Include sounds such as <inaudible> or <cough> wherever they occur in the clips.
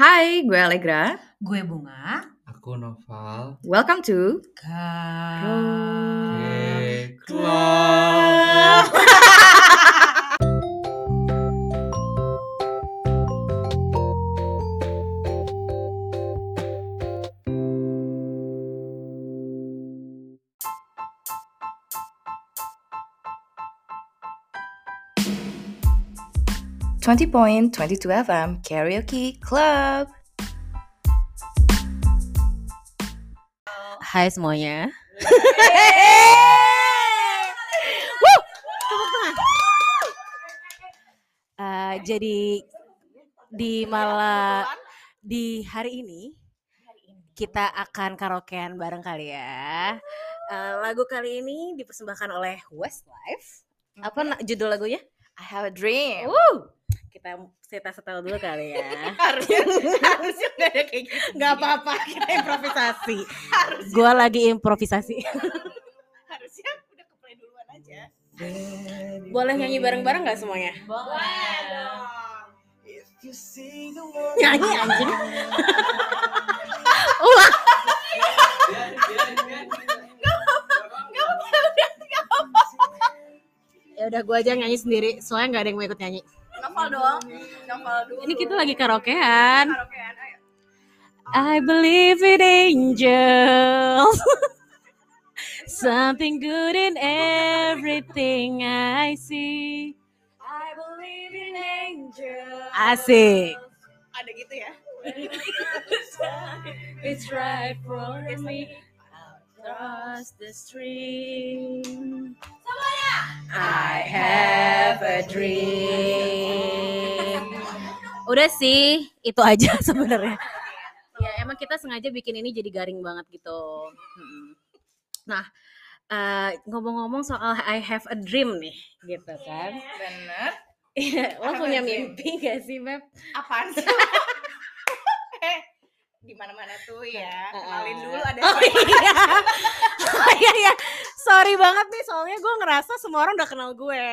Hai, gue Allegra. Gue Bunga. Aku Noval. Welcome to Ka Club. Club. 20.22 FM Karaoke Club. Hai semuanya. <laughs> Uh, jadi di malam di hari ini kita akan karaokean bareng kali ya. Uh, lagu kali ini dipersembahkan oleh Westlife. Apa mm-hmm. judul lagunya? I have a dream. Woo! Kita kita setel dulu kali ya. <laughs> harusnya harusnya nggak ada kayak gitu. Gak apa-apa, kita improvisasi. Harusnya, Gua lagi improvisasi. <laughs> harusnya udah ke play duluan aja. <laughs> Boleh nyanyi bareng-bareng gak semuanya? Boleh Nyanyi anjing. Ulang. ya udah gue aja nyanyi sendiri, soalnya nggak ada yang mau ikut nyanyi. Novel dong. Novel dulu. Ini kita lagi karaokean. karaokean. Ayo. I believe in angels. <laughs> Something good in everything I see. I believe in angels. Asik. Ada gitu ya? <laughs> It's right for me. Across the stream. I have a dream. Udah sih, itu aja <laughs> sebenarnya. Ya emang kita sengaja bikin ini jadi garing banget gitu. Nah, eh, ngomong-ngomong soal I have a dream nih, gitu kan? Bener. Iya, I lo have punya mimpi gak sih, Beb? Apaan sih? <laughs> eh, di mana-mana tuh ya. Kenalin dulu ada Oh iya. <laughs> Oh iya iya. Sorry banget nih soalnya gue ngerasa semua orang udah kenal gue.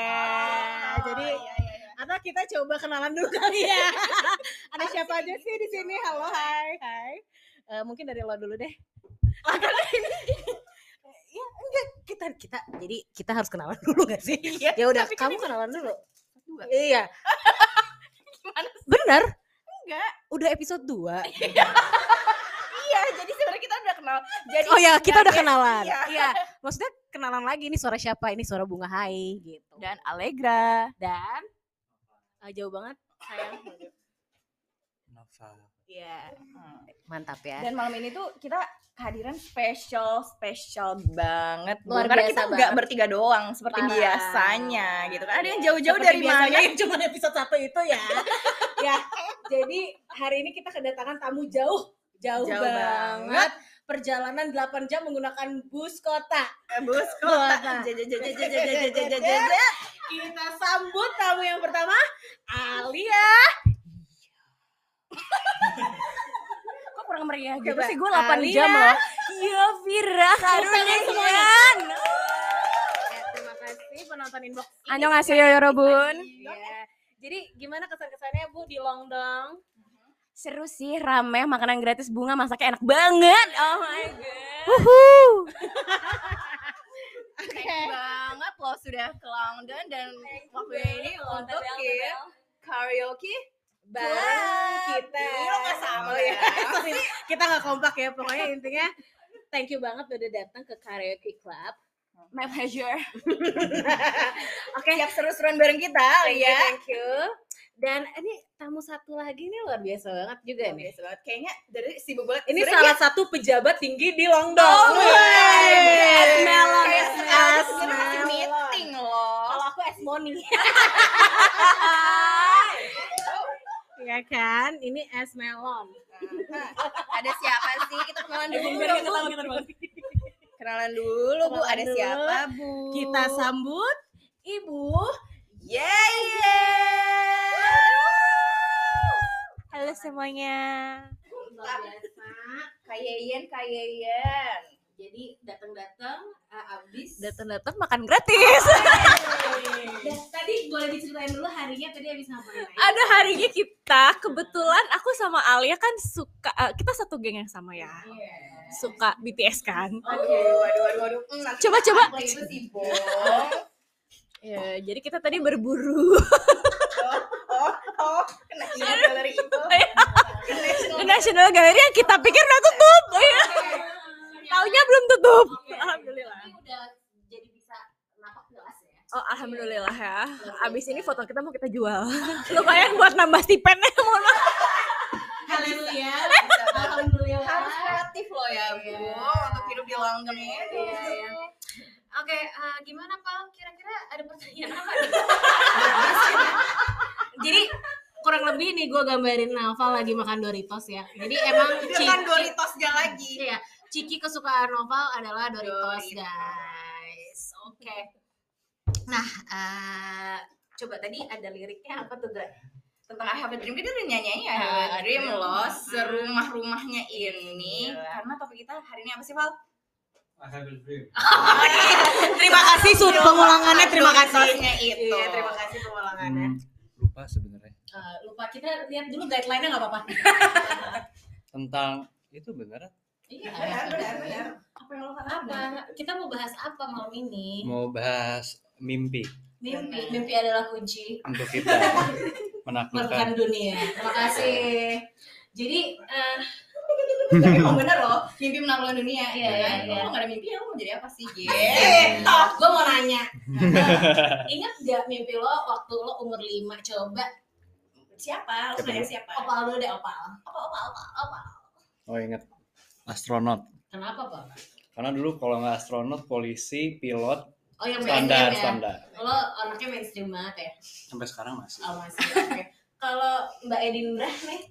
Jadi iya, iya, iya. Atau kita coba kenalan dulu kali ya. <laughs> Ada siapa aja sih di sini? Halo, hai, hai. Eh, mungkin dari lo dulu deh. <laughs> ya enggak kita kita jadi kita harus kenalan dulu gak sih? Iya, Ya udah kan kamu ini kenalan dulu. Iya. <laughs> Gimana sih? Bener. Enggak. Udah episode 2. Iya, jadi sebenarnya kita udah kenal. Jadi Oh ya, kita udah kenalan. Iya. Iya. Maksudnya kenalan lagi ini suara siapa? Ini suara Bunga Hai gitu. Dan Allegra dan Ah, jauh banget sayang. Noval. Iya. Hmm. Mantap ya. Dan malam ini tuh kita kehadiran spesial spesial banget. Luar karena biasa kita nggak bertiga doang seperti Parah. biasanya gitu kan ada yang jauh-jauh dari biasanya mana yang cuma episode satu itu ya. <laughs> ya. Jadi hari ini kita kedatangan tamu jauh jauh, Jauh banget. banget perjalanan 8 jam menggunakan bus kota. Eh, bus kota. Kita sambut tamu yang pertama, Alia. Iya. Kok kurang meriah gitu sih? Gue 8 Alia. jam loh. Yo Vira, Karunian. Terima kasih penonton inbox. Anjong ngasih yo Robun. Iya. Jadi gimana kesan-kesannya Bu di Longdong? Seru sih, rame, makanan gratis bunga masaknya enak banget. Oh my god. <laughs> Thank you banget lo sudah ke London dan waktu ini untuk ke karaoke bareng kita. Ih, lo nggak sama Oh, ya. <laughs> kita nggak kompak ya pokoknya intinya thank you banget udah datang ke karaoke club. My pleasure. <laughs> Oke, Siap seru-seruan bareng kita thank you, ya. thank you. Dan ini tamu satu lagi nih luar biasa banget juga nih. Biasa banget. Kayaknya dari sibuk banget. Ini Sebenarnya salah satu pejabat tinggi di Longdong. Oh, Wih. iya. Es melon, Kayak es sekarang melon. sebenarnya masih meeting loh. Kalau aku es money. <laughs> ya kan? Ini es melon. Ada siapa sih? Kita kenalan dulu. Kenalan dulu, Bu. Ada dulu. siapa, Bu? Kita sambut Ibu. Yeah, Halo semuanya. Kayeyen, kayeyen. Jadi datang-datang abis Datang-datang makan gratis. <laughs> Dan tadi boleh diceritain dulu harinya tadi habis ngapain? Ada harinya kita kebetulan aku sama Alia kan suka eh, kita satu geng yang sama ya. Suka BTS kan. Oke, waduh, waduh, waduh. Hmm, Coba, coba. <laughs> Ya, jadi kita tadi berburu Oh, oh, kena ingat dari itu. <laughs> ke National Gallery yang kita pikir udah tutup. Ya. Taunya belum tutup. Alhamdulillah. Tapi udah jadi bisa napak jelas ya. Oh, alhamdulillah ya. Abis ini foto kita mau kita jual. <laughs> Lumayan buat nambah stipen ya, <laughs> mohon maaf. Haleluya. Harus Alhamdulillah. kreatif loh ya, Bu, untuk hidup di London ini. Iya, iya. Oke, eh, gimana Pak? Kira-kira ada pertanyaan apa? Jadi kurang lebih nih gue gambarin Naval lagi makan Doritos ya. Jadi emang Ciki, Doritosnya lagi. iya, Ciki kesukaan Noval adalah Doritos, Doritos. guys. Oke. Nah, eh, coba tadi ada liriknya apa tuh, Gra? tentang I Have a Dream kita udah nyanyi I Have a Dream loh serumah-rumahnya ini karena topik kita hari ini apa sih Val? I have a dream. Terima kasih sud pengulangannya terima kasih. Itu Iya, terima kasih pengulangannya. Hmm, lupa sebenarnya. Eh, lupa kita lihat dulu guideline-nya nggak apa-apa. <laughs> Tentang itu? Iya, benar benar benar apa yang lo apa? Kita mau bahas apa malam ini? Mau bahas mimpi Mimpi, mimpi adalah kunci untuk kita <laughs> menaklukkan. dunia. Terima kasih. Jadi, eh, <laughs> tapi emang bener loh mimpi menaklukkan dunia Iya, iya, iya. kalau nggak ada mimpi ya lo mau jadi apa sih gitu gue mau nanya. Ingat gak mimpi lo waktu lo umur 5 coba? Siapa Siapa nanya siapa Opal dulu deh, opal. Opal, opal, opal, opal. Oh ingat astronot. Kenapa, Pak? Karena dulu kalau nggak astronot, polisi, pilot, Oh, yang standar, mainstream ya? standar. Lo anaknya mainstream banget ya? Sampai sekarang masih. Oh, masih. Oke. Kalau Mbak Edindra nih,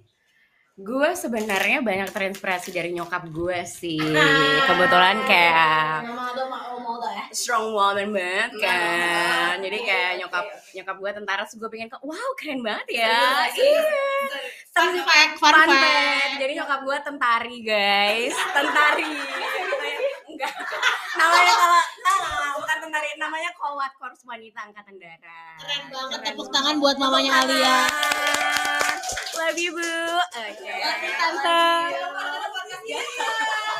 Gue sebenarnya banyak terinspirasi dari nyokap gue sih. Ah. Kebetulan kayak ya? strong woman banget kan. Jadi Oke, kayak oke, nyokap nyokap gue tentara, terus gue pengen ke, wow keren banget ya. Iya. fun fact Fun fact. Jadi nyokap gue tentari guys, tentari. <laughs> Enggak. Namanya kalau bukan tentari, namanya Kowat Korps Wanita Angkatan Darat. Keren banget. Tepuk tangan buat mamanya Alia. Love you, Bu. Oke. You, Tante.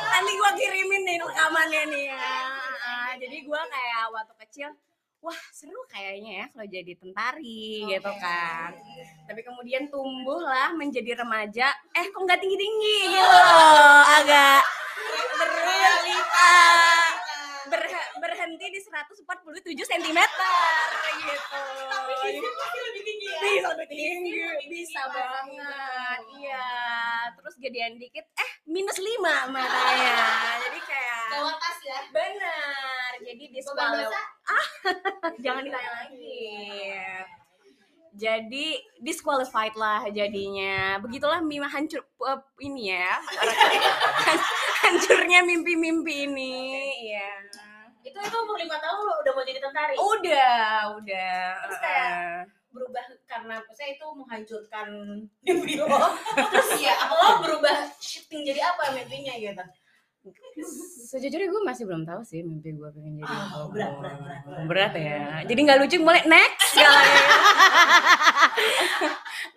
Nanti gue kirimin nih rekamannya nih ya. Ah, jadi gue kayak waktu kecil, wah seru kayaknya ya kalau jadi tentari gitu kan. Tapi kemudian tumbuh lah menjadi remaja, eh kok nggak tinggi-tinggi gitu loh. Agak berrealita. Berhenti di 147 cm gitu. masih lebih tinggi ya Bisa lebih tinggi, bisa banget. Iya, terus gedean dikit, eh minus 5 matanya. Jadi kayak Bawa tas ya. benar. Jadi disqualified. dosa. <laughs> Jangan ditanya lagi. Jadi disqualified lah jadinya. Begitulah Mima hancur eh, ini ya. <laughs> Hancurnya mimpi-mimpi ini. Iya. Itu itu umur 5 tahun lo udah mau jadi tentara. Udah, udah. Terus kayak eh. berubah karena saya itu menghancurkan mimpi lo terus ya lo berubah shifting jadi apa mimpinya gitu. Sejujurnya gue masih belum tahu sih mimpi gue pengen jadi Ah, apa. berat, berat, berat, berat. Berat ya. Jadi nggak lucu mulai next. <laughs>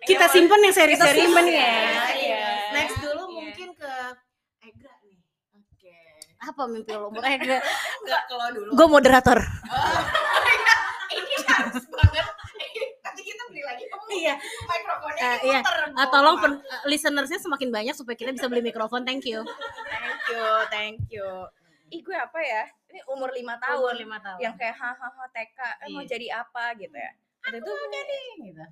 Kita simpen yang seri-seri simpen ya. ya. Iya. Next dulu Iya. mungkin ke Egra nih. Oke. Apa mimpi lo? Egra. <laughs> nggak kalau dulu Gue moderator. <laughs> ini harus banget nanti kita beli lagi kamu Iya. mikrofonnya Eh, iya. Ah, tolong pen- listenersnya semakin banyak supaya kita bisa beli mikrofon. Thank you. thank you thank you ih gue apa ya ini umur lima tahun lima tahun. yang kayak hahaha TK eh, mau Iya. jadi apa gitu ya waktu itu gitu.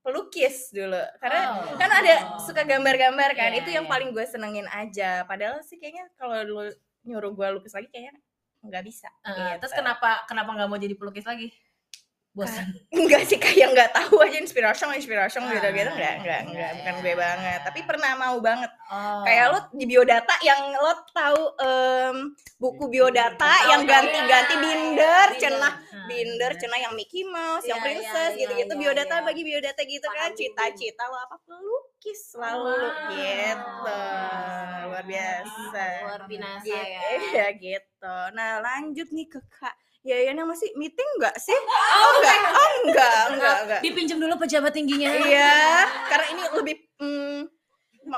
pelukis dulu karena Oh. kan ada suka gambar-gambar kan Iya, itu yang iya. paling gue senengin aja padahal sih kayaknya kalau dulu nyuruh gue lukis lagi kayaknya nggak bisa Eh, gitu. Terus kenapa kenapa nggak mau jadi pelukis lagi? Bosan. <laughs> enggak sih kayak nggak tahu aja inspirasi inspirasi Ah, gitu gitu enggak enggak enggak bukan gue banget tapi pernah mau banget Oh. kayak lo di biodata yang lo tahu em, buku biodata Oh, yang ganti-ganti iya. binder Binder. cenah Ah, binder cenah yang Mickey Mouse yang Iya, princess iya, gitu-gitu iya, biodata iya. bagi biodata gitu kan cita-cita lo apa pelukis selalu Wow. gitu luar biasa Luar binasa Gitu, ya. Iya gitu. Nah lanjut nih ke Kak Yayan yang masih meeting nggak sih? Oh enggak, oh enggak, enggak, enggak. Dipinjam dulu pejabat tingginya. Iya, karena ini lebih hmm,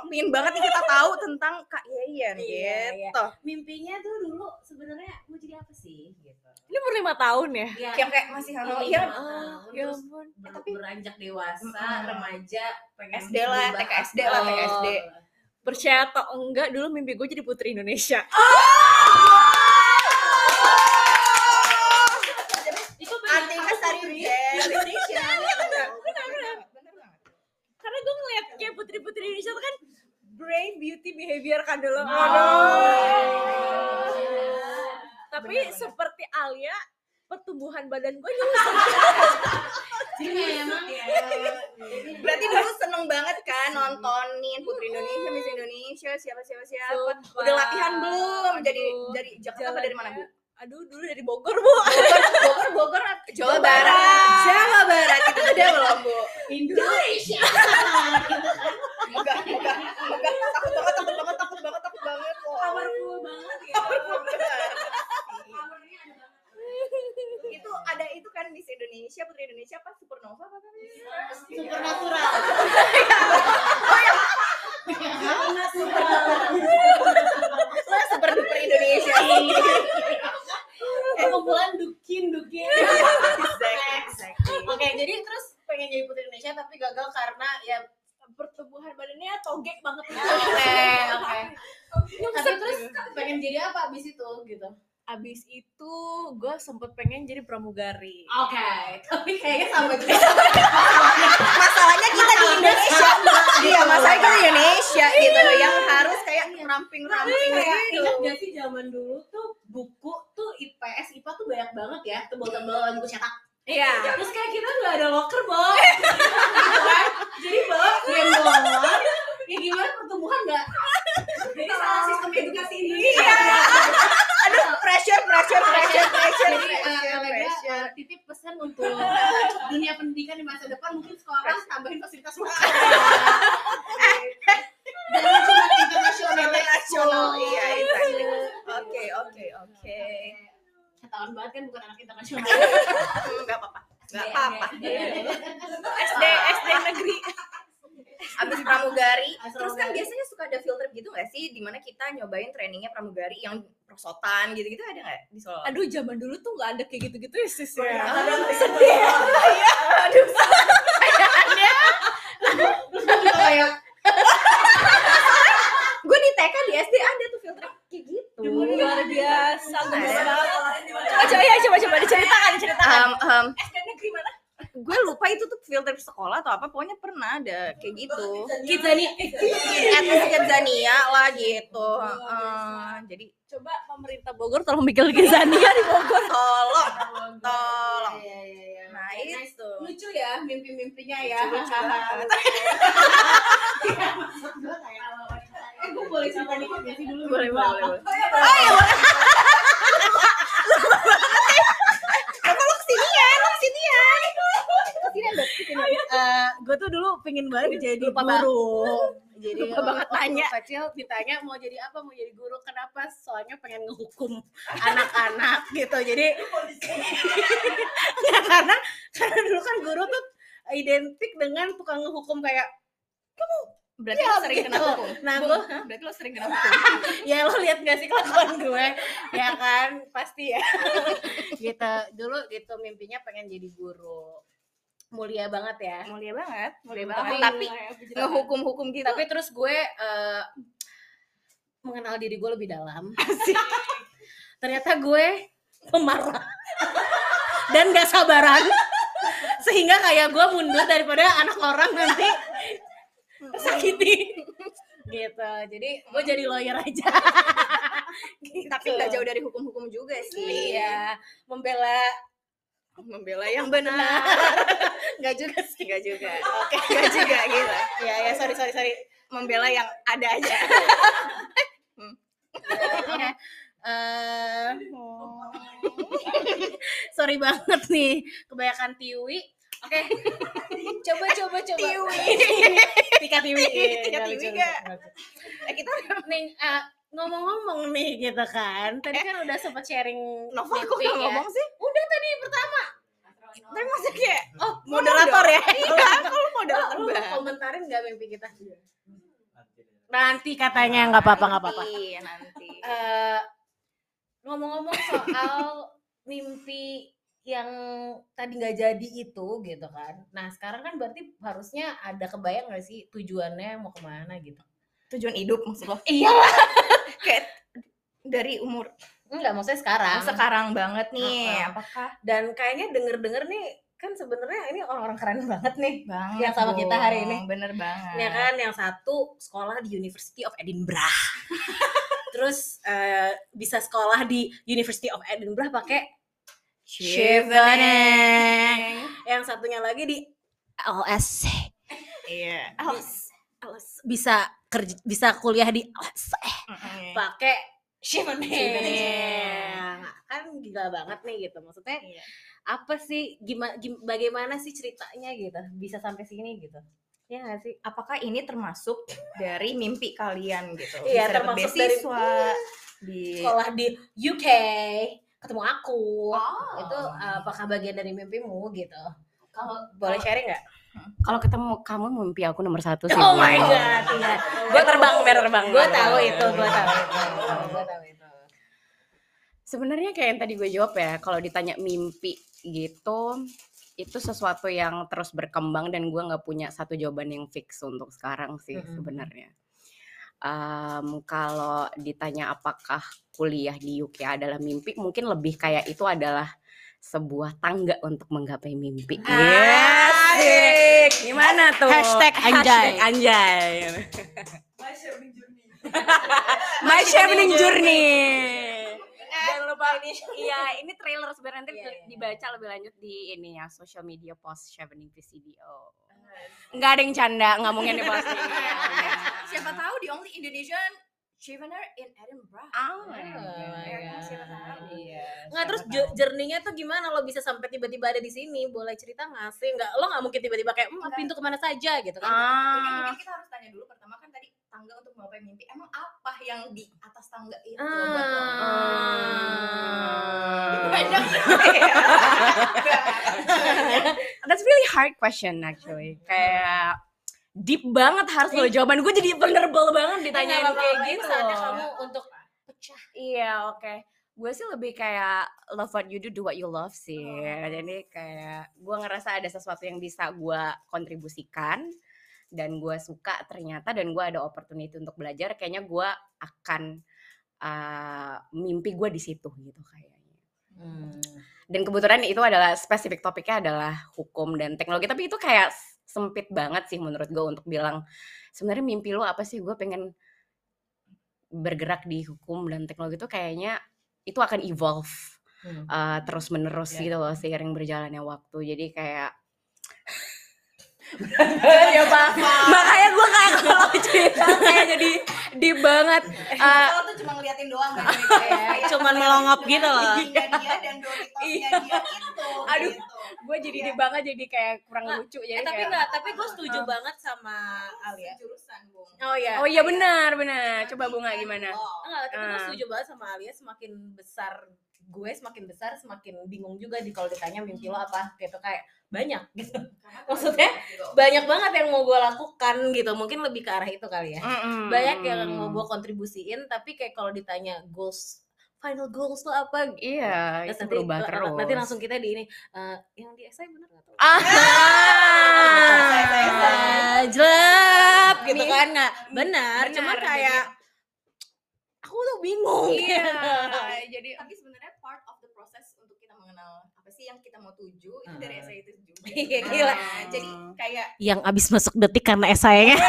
pingin banget nih kita tahu tentang Kak Yayan Iya, iya. gitu. Mimpinya tuh dulu sebenarnya mau jadi apa sih gitu. Ini umur lima tahun ya? Ya, Kayak kayak masih iya, halo, iya, ya tahun, Ya ampun. ber- tapi- beranjak dewasa, Mm-mm. remaja, pengen SD lah, TK SD lah, TK SD. Percaya atau enggak, dulu mimpi gue jadi putri Indonesia. Itu Artika Sari Indonesia. Karena gue ngeliat kayak putri-putri Indonesia tuh kan brain, beauty, behavior kan dulu. Tapi seperti Alia, pertumbuhan badan gue <laughs> nyusut. Jadi memang Berarti dulu seneng banget kan nontonin Putri Indonesia, Miss Indonesia, siapa siapa siapa. Sumpah. Udah latihan belum? Aduh, dari Jakarta apa dari mana bu? Aduh, dulu dari Bogor, Bu. Bogor, Bogor, Jawa Barat. Jawa Barat itu udah belum bu? Indonesia. Enggak, enggak, enggak. Takut banget, takut banget, takut banget, takut banget. kok. Powerful banget ya. itu ada itu kan Miss Indonesia, Putri Indonesia apa Supernova apa namanya? Supernatural. Lo Super Duper Indonesia. Kumpulan dukin dukin. Exactly. Oke, jadi terus pengen jadi putri Indonesia tapi gagal karena ya Pertumbuhan badannya togek banget. oke oke. Tapi terus pengen jadi apa abis itu gitu? Abis itu gue sempet pengen jadi pramugari. Oke, tapi kayaknya <laughs> sama juga. Masalahnya kita di Indonesia. Iya, masalahnya kita di Indonesia gitu yang harus kayak ramping-ramping Kayak gitu. ingat gak sih zaman dulu tuh buku tuh IPS IPA tuh banyak banget ya tebal-tebal buku cetak. Iya. Terus kayak kita nggak ada locker box, gitu kan? Jadi bawa gendongan. Ya gimana pertumbuhan nggak? Jadi salah sistem edukasi Indonesia. Aduh, pressure, pressure, pressure, pressure, Jadi eh, pressure, pressure. eh, titip pesan untuk dunia pendidikan di masa depan mungkin sekolah tambahin fasilitas <laughs> makan. Jangan cuma internasional. Internasional, iya, exactly. Oke, oke, oke. Ketahuan banget kan bukan anak internasional. <laughs> Enggak apa-apa. Enggak apa-apa. SD, SD negeri. Abis pramugari, terus kan pramugari. biasanya suka ada filter gitu nggak sih? Di mana kita nyobain trainingnya pramugari yang prosotan gitu-gitu ada nggak di Solo? Aduh, zaman dulu tuh nggak ada kayak gitu-gitu ya, sis. ya. sedih. Aduh, sayaannya. Terus kan juga kayak Gue di TK di SD ada tuh filter kayak gitu. Luar biasa, gemes Ada. banget. Coba, coba, ya, coba, coba diceritakan, diceritakan. Um, um, SD negeri mana? gue lupa itu tuh filter sekolah atau apa pokoknya pernah ada kayak gitu kita nih etnis Kidzania lah gitu Heeh. jadi Coba pemerintah Bogor tolong bikin Gizania di Bogor. tolong tolong Iya, iya, iya. nah itu lucu ya mimpi-mimpinya ya. Lucu banget. <laughs> Iya, Eh, gue boleh cerita dikit gak sih dulu? boleh boleh boleh Oh, iya, oh iya boleh Kenapa lo kesinian? Lo kesinian? Kesinian dong, kesinian. Eh, gue tuh dulu pengen banget jadi Lupa guru. Jadi Lupa banget waktu tanya. kecil ditanya mau jadi apa mau jadi guru kenapa soalnya pengen ngehukum anak-anak gitu jadi ya <laughs> karena karena dulu kan guru tuh identik dengan tukang ngehukum kayak Berarti Ya, lo sering kena gitu. hukum. Nah, hah? berarti lo sering kena hukum. <laughs> ya lo lihat gak sih kelakuan gue ya kan pasti ya <laughs> gitu dulu gitu mimpinya pengen jadi guru mulia banget ya Mulia banget, mulia Hmm, banget. tapi- Tapi ngehukum-hukum gitu. tapi terus gue eh, mengenal diri gue lebih dalam ternyata gue pemarah dan gak sabaran sehingga kayak gue mundur daripada anak orang nanti tersakiti <laughs> gitu jadi gue jadi lawyer aja <laughs> gitu. tapi nggak jauh dari hukum-hukum juga sih. iya membela Membela yang benar. nggak juga sih Enggak juga. Oke, <laughs> enggak juga gitu. ya ya sorry sorry sorry Membela yang ada aja. eh sorry banget nih kebanyakan tiwi Oke. coba coba coba. Tiwi. Tika Tiwi. Iya, Tika Tiwi lucu, nggak? lucu, lucu. Eh, kita Nih, eh, ngomong-ngomong nih gitu kan. Tadi kan udah sempat sharing Nova kok ya. ngomong sih? Udah tadi pertama. Tapi masih kayak Oh, moderator ya? Iya, kalau Oh, moderator lu komentarin nggak mimpi kita? Nanti katanya nggak apa-apa nggak apa-apa. Nanti, nanti. Eh, ngomong-ngomong soal mimpi yang tadi nggak jadi itu gitu kan. Nah sekarang kan berarti harusnya ada kebayang nggak sih tujuannya mau ke mana gitu? Tujuan hidup maksud lo? Iya. <laughs> Kayak dari umur Enggak maksudnya sekarang. sekarang banget nih. Heeh. Apakah Dan kayaknya denger-denger nih kan sebenarnya ini orang-orang keren banget nih. banget Yang sama kita hari ini. Bener banget. Ya kan yang satu sekolah di University of Edinburgh. <laughs> Terus eh, bisa sekolah di University of Edinburgh pakai Chevening. yang satunya lagi di LSC. Iya. LS, LS. bisa kerja bisa kuliah di LSC pakai Chevening. Kan gila banget nih gitu. Maksudnya Iya. apa sih gimana bagaimana sih ceritanya gitu bisa sampai sini gitu. Ya gak sih? Apakah ini termasuk dari mimpi kalian gitu? Iya, termasuk dari- beasiswa di Sekolah di UK, ketemu aku. Oh. Itu uh, apakah bagian dari mimpimu gitu? Kalau Boleh sharing nggak? kalau ketemu kamu mimpi aku nomor satu sih. Oh my god, iya. Gue terbang, biar terbang. Gue tahu itu, gue tahu itu. Gue tahu itu. Sebenarnya kayak yang tadi gue jawab ya, kalau ditanya mimpi gitu, itu sesuatu yang terus berkembang dan gue nggak punya satu jawaban yang fix untuk sekarang sih Mm-mm. sebenarnya. Em, kalau ditanya apakah kuliah di UK adalah mimpi, mungkin lebih kayak itu adalah sebuah tangga untuk menggapai mimpi. Asik. Gimana tuh? Hashtag anjay. Hashtag anjay. My Chevening <laughs> Journey. Jangan lupa iya ini trailer sebenarnya nanti Iya, iya. dibaca lebih lanjut di ini ya social media post Chevening VCDO. Enggak ada yang canda, nggak mungkin di posting. <laughs> Siapa tahu di Only Indonesian Chevener in Edinburgh. Oh, Oh Ya tahu. Iya. Nggak terus journey-nya tuh gimana lo bisa sampai tiba-tiba ada di sini? Boleh cerita nggak sih? Nggak, lo nggak mungkin tiba-tiba kayak "Hmm, pintu ke mana saja gitu kan? Mungkin, Ah, mungkin kita harus tanya dulu pertama kan tadi tangga untuk menggapai mimpi. Emang apa yang di atas tangga itu? buat lo? Ah. Banyak. <laughs> <laughs> that's really hard question actually. Kayak deep banget harus lo jawaban gue jadi vulnerable banget apa-apa, kayak itu gitu. saatnya kamu untuk pecah. Iya, oke. Gue sih lebih kayak love what you do, do what you love sih. Jadi kayak gue ngerasa ada sesuatu yang bisa gue kontribusikan dan gue suka ternyata dan gue ada opportunity untuk belajar. Kayaknya gue akan uh, mimpi gue di situ gitu kayaknya. Dan kebetulan itu adalah spesifik topiknya adalah hukum dan teknologi. Tapi itu kayak sempit banget sih menurut gue untuk bilang sebenarnya mimpi lo apa sih? Gue pengen bergerak di hukum dan teknologi itu kayaknya itu akan evolve Hmm. uh, terus menerus Ya. gitu loh seiring berjalannya waktu. Jadi kayak ya pak. makanya gue kayak kalau cerita kayak jadi deep banget. Uh, Kalau tuh cuma ngeliatin doang kan. <laughs> Kayak cuman melongop gitu loh. Giginya dia dan Doritosnya <laughs> dia itu. Aduh, gitu. gue jadi deep banget jadi kayak kurang Nah, lucu jadi Eh, tapi enggak, tapi gue setuju banget sama Alia. Jurusan, Bung. Oh iya. Oh iya benar benar. Coba bunga gimana? Enggak, tapi gue setuju banget sama Alia semakin besar gue semakin besar semakin bingung juga di kalau ditanya mimpi lo apa gitu. Kayak banyak gitu. <laughs> Maksudnya, banyak banget yang mau gue lakukan gitu. Mungkin lebih ke arah itu kali ya. Banyak yang mau gue kontribusiin tapi kayak kalau ditanya goals final goals tuh apa? Iya, Terus itu berubah eh, terus. nanti langsung kita di ini eh, yang di SI bener gak tuh Ah. <laughs> jelek gitu kan. Nggak benar Benar, cuma kayak aku tuh bingung Iya, gitu. <laughs> jadi tapi sebenarnya part of the process untuk kita mengenal apa sih yang kita mau tuju itu dari Ah. essay itu juga. <laughs> Iya, gila. Nah, jadi kayak Yang abis masuk detik karena esainya. <laughs>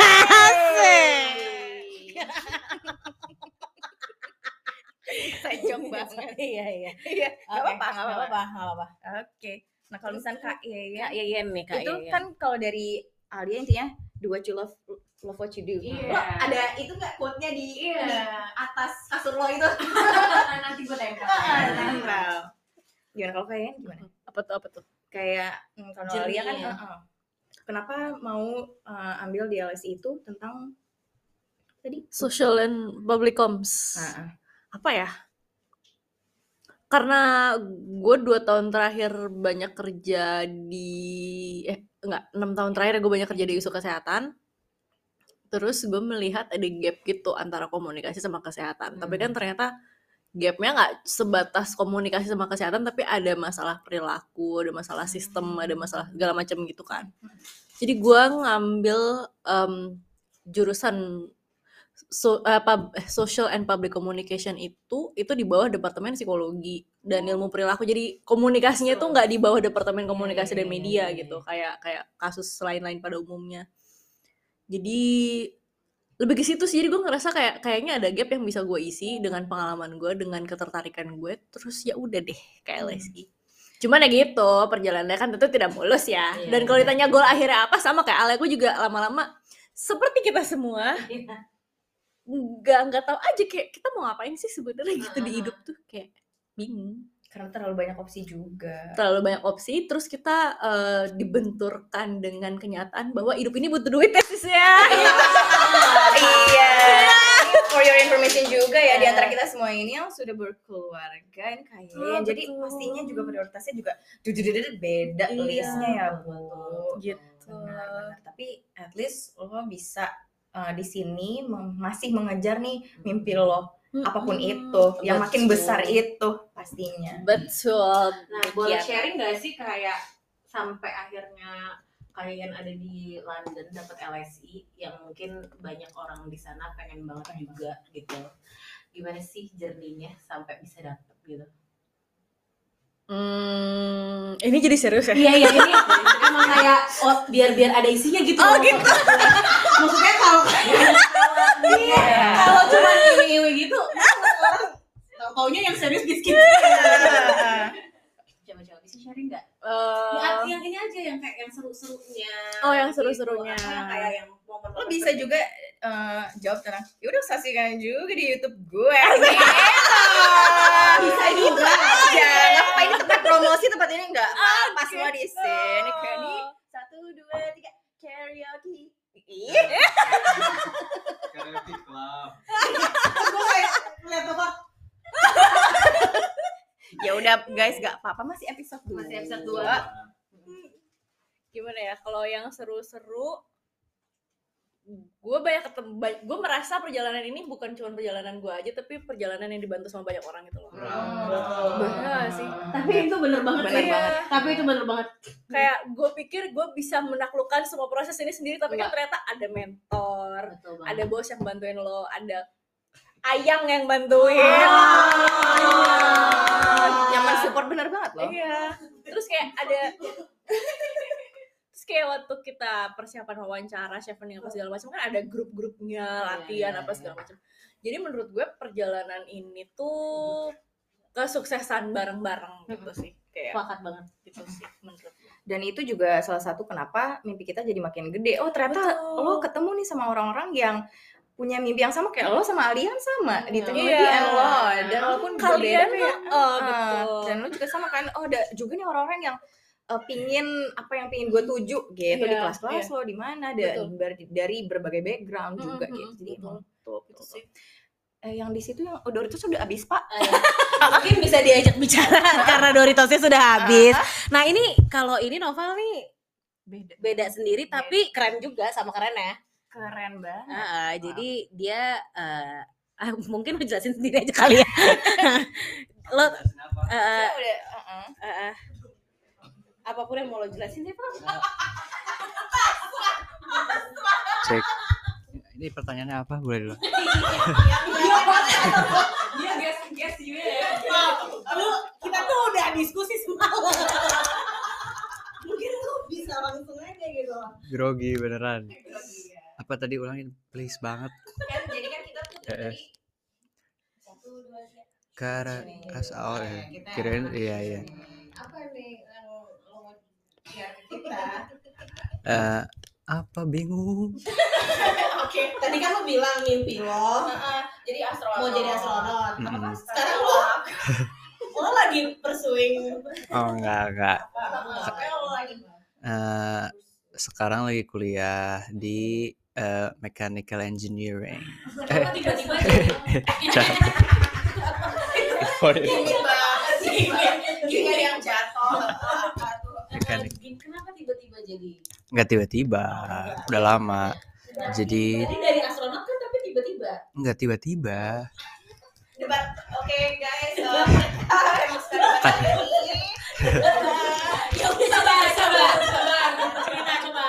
sajong banget. iya iya Iya, nggak Oke, apa-apa, nggak nggak apa-apa. nggak apa-apa Oke. Nah, kalau misalnya Kak Yaya, Kak Yeyen nih Kak itu Yeyen. kan kalau dari Alia intinya do what you love, love what you do. Iya. Lo ada itu nggak quote-nya di, Iya. di atas kasur lo itu? <laughs> nanti gue tempel. Nempel. Gimana kalau kalian gimana? Apa tuh apa tuh? kayak hmm, kalau Alia kan ya. uh-uh. kenapa mau uh, ambil di LSI itu tentang tadi social and public comms Nah, apa ya karena gue dua tahun terakhir banyak kerja di eh enggak enam tahun terakhir gue banyak kerja di isu kesehatan terus gue melihat ada gap gitu antara komunikasi sama kesehatan. Tapi kan ternyata gapnya nggak sebatas komunikasi sama kesehatan tapi ada masalah perilaku ada masalah sistem ada masalah segala macam gitu kan. Jadi gue ngambil em, jurusan so, pub- eh, social and public communication itu itu di bawah departemen psikologi dan ilmu perilaku. Jadi komunikasinya tuh nggak di bawah departemen komunikasi dan media gitu kayak kayak kasus lain-lain pada umumnya jadi lebih ke situ sih. Jadi gue ngerasa kayak kayaknya ada gap yang bisa gue isi dengan pengalaman gue dengan ketertarikan gue terus ya udah deh kayak LSI cuman ya gitu perjalanannya kan tentu tidak mulus ya. Dan kalau ditanya goal akhirnya apa sama kayak Ale gue juga lama-lama seperti kita semua nggak nggak tahu aja kayak kita mau ngapain sih sebenarnya gitu di hidup tuh kayak bingung karena terlalu banyak opsi juga. Terlalu banyak opsi terus kita eh, dibenturkan dengan kenyataan bahwa hidup ini butuh duit ya sis ya. Iya. For your information juga ya di antara kita semua ini yang sudah berkeluarga yang kaya Oh, jadi betul. pastinya juga prioritasnya juga beda Iya, listnya ya bu gitu. Benar-benar. tapi at least lo bisa uh, di sini masih mengejar nih mimpi lo apa pun itu yang makin Betul. besar itu pastinya betul Nah, boleh Iya. sharing gak sih kayak sampai akhirnya kalian ada di London dapat LSI yang mungkin banyak orang di sana pengen banget juga gitu. Gimana sih journey-nya sampai bisa dapet gitu? Hmm, ini jadi serius ya Iya iya ini emang kayak oh, biar biar ada isinya gitu. Oh gitu. <laughs> Maksudnya kalau Iya. kalau cuma iwi-iwi gitu, orang taunya yang serius di skip. <laughs> Coba-coba bisa sharing nggak? Eh, yang, yang ini aja yang kayak yang seru-serunya. Oh, yang gitu. seru-serunya. Yang kayak yang momen lo bisa juga uh, jawab tenang yaudah saksikan juga di YouTube gue. <laughs> Bisa juga. aja nggak apa ini tempat promosi? Tempat ini nggak? Pas semua di sini kayak ini satu dua tiga. Karaoke. Ih, <laughs> Karaoke club. Gue kayak lihat apa? Ya udah guys nggak apa-apa masih episode dua Masih episode dua. gimana ya kalau yang seru-seru gue banyak ketemu gue merasa perjalanan ini bukan cuma perjalanan gue aja tapi perjalanan yang dibantu sama banyak orang gitu loh Bener sih. Tapi itu bener banget Bener sih. banget. Tapi itu bener banget. kayak gue pikir gue bisa menaklukkan semua proses ini sendiri tapi kan Enggak. ternyata ada mentor ada bos yang bantuin lo ada ayang yang bantuin. Yang mensupport bener banget loh. Iya. Terus kayak ada terus kayak waktu kita persiapan wawancara chevening apa segala macam kan ada grup-grupnya latihan iya, apa iya. segala macam. Jadi menurut gue perjalanan ini tuh kesuksesan bareng-bareng gitu sih kayak. Sepakat banget. gitu sih menurut gue. Dan itu juga salah satu kenapa mimpi kita jadi makin gede. Oh ternyata Betul. lo ketemu nih sama orang-orang yang punya mimpi yang sama kayak lo sama Alian sama di Iya. teknologi Iya. and law dan walaupun berbeda kalian kayak oh ah, betul dan lo juga sama kan oh ada juga nih orang-orang yang eh, pingin apa yang pingin gue tuju gitu di Iya, kelas-kelas lo di mana dan Betul. dari, dari berbagai background Mm, juga mm, gitu jadi betul. emang tuh, Itu tuh, sih. eh, yang di situ yang oh, Doritos sudah habis pak <laughs> Mungkin bisa diajak bicara <laughs> karena Doritosnya sudah habis. Nah ini kalau ini novel nih beda beda sendiri tapi keren juga sama keren ya. Keren banget Ah, Jadi dia eh, <laughs> ah, mungkin lo jelasin sendiri aja kali ya. <laughs> lo udah uh-uh. eh, eh, apa pun yang mau lo jelasin sih Pak. <laughs> Cek. Ini pertanyaannya apa? Boleh dulu. Dia guess guess juga ya. Lu kita tuh udah diskusi semalam. Mungkin lu bisa langsung aja gitu. Grogi beneran. Apa tadi ulangin? Please banget. kan jadi kan kita tuh tadi satu dua tiga Kara as oh, ya. Kirain iya iya. Apa nih yang mau kita? Eh, apa bingung? <laughs> Oke, tadi kan lo bilang mimpi lo jadi astronot mau jadi astronot. Sekarang lo <laughs> lo lagi pursuing Oh enggak enggak. Eh, sekarang lagi kuliah di eh, mechanical engineering. Eh, tiba-tiba <laughs> yang jatuh. Mekanik. kenapa tiba-tiba jadi Enggak tiba-tiba, udah lama. Jadi dari astronot kan tapi tiba-tiba enggak tiba-tiba. Debat. Oke guys. eh, <laughs> ini. ya udah sabar sabar sabar cerita coba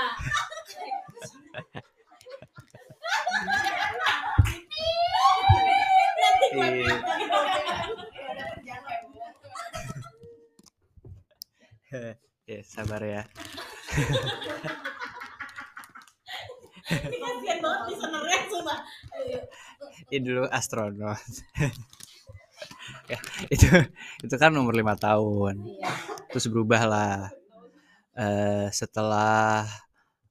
Iya. Ya, sabar ya. ini kasihan banget listenernya sumpah Ini dulu astronot. ya, itu itu kan umur lima tahun. Terus berubah lah. Eh, setelah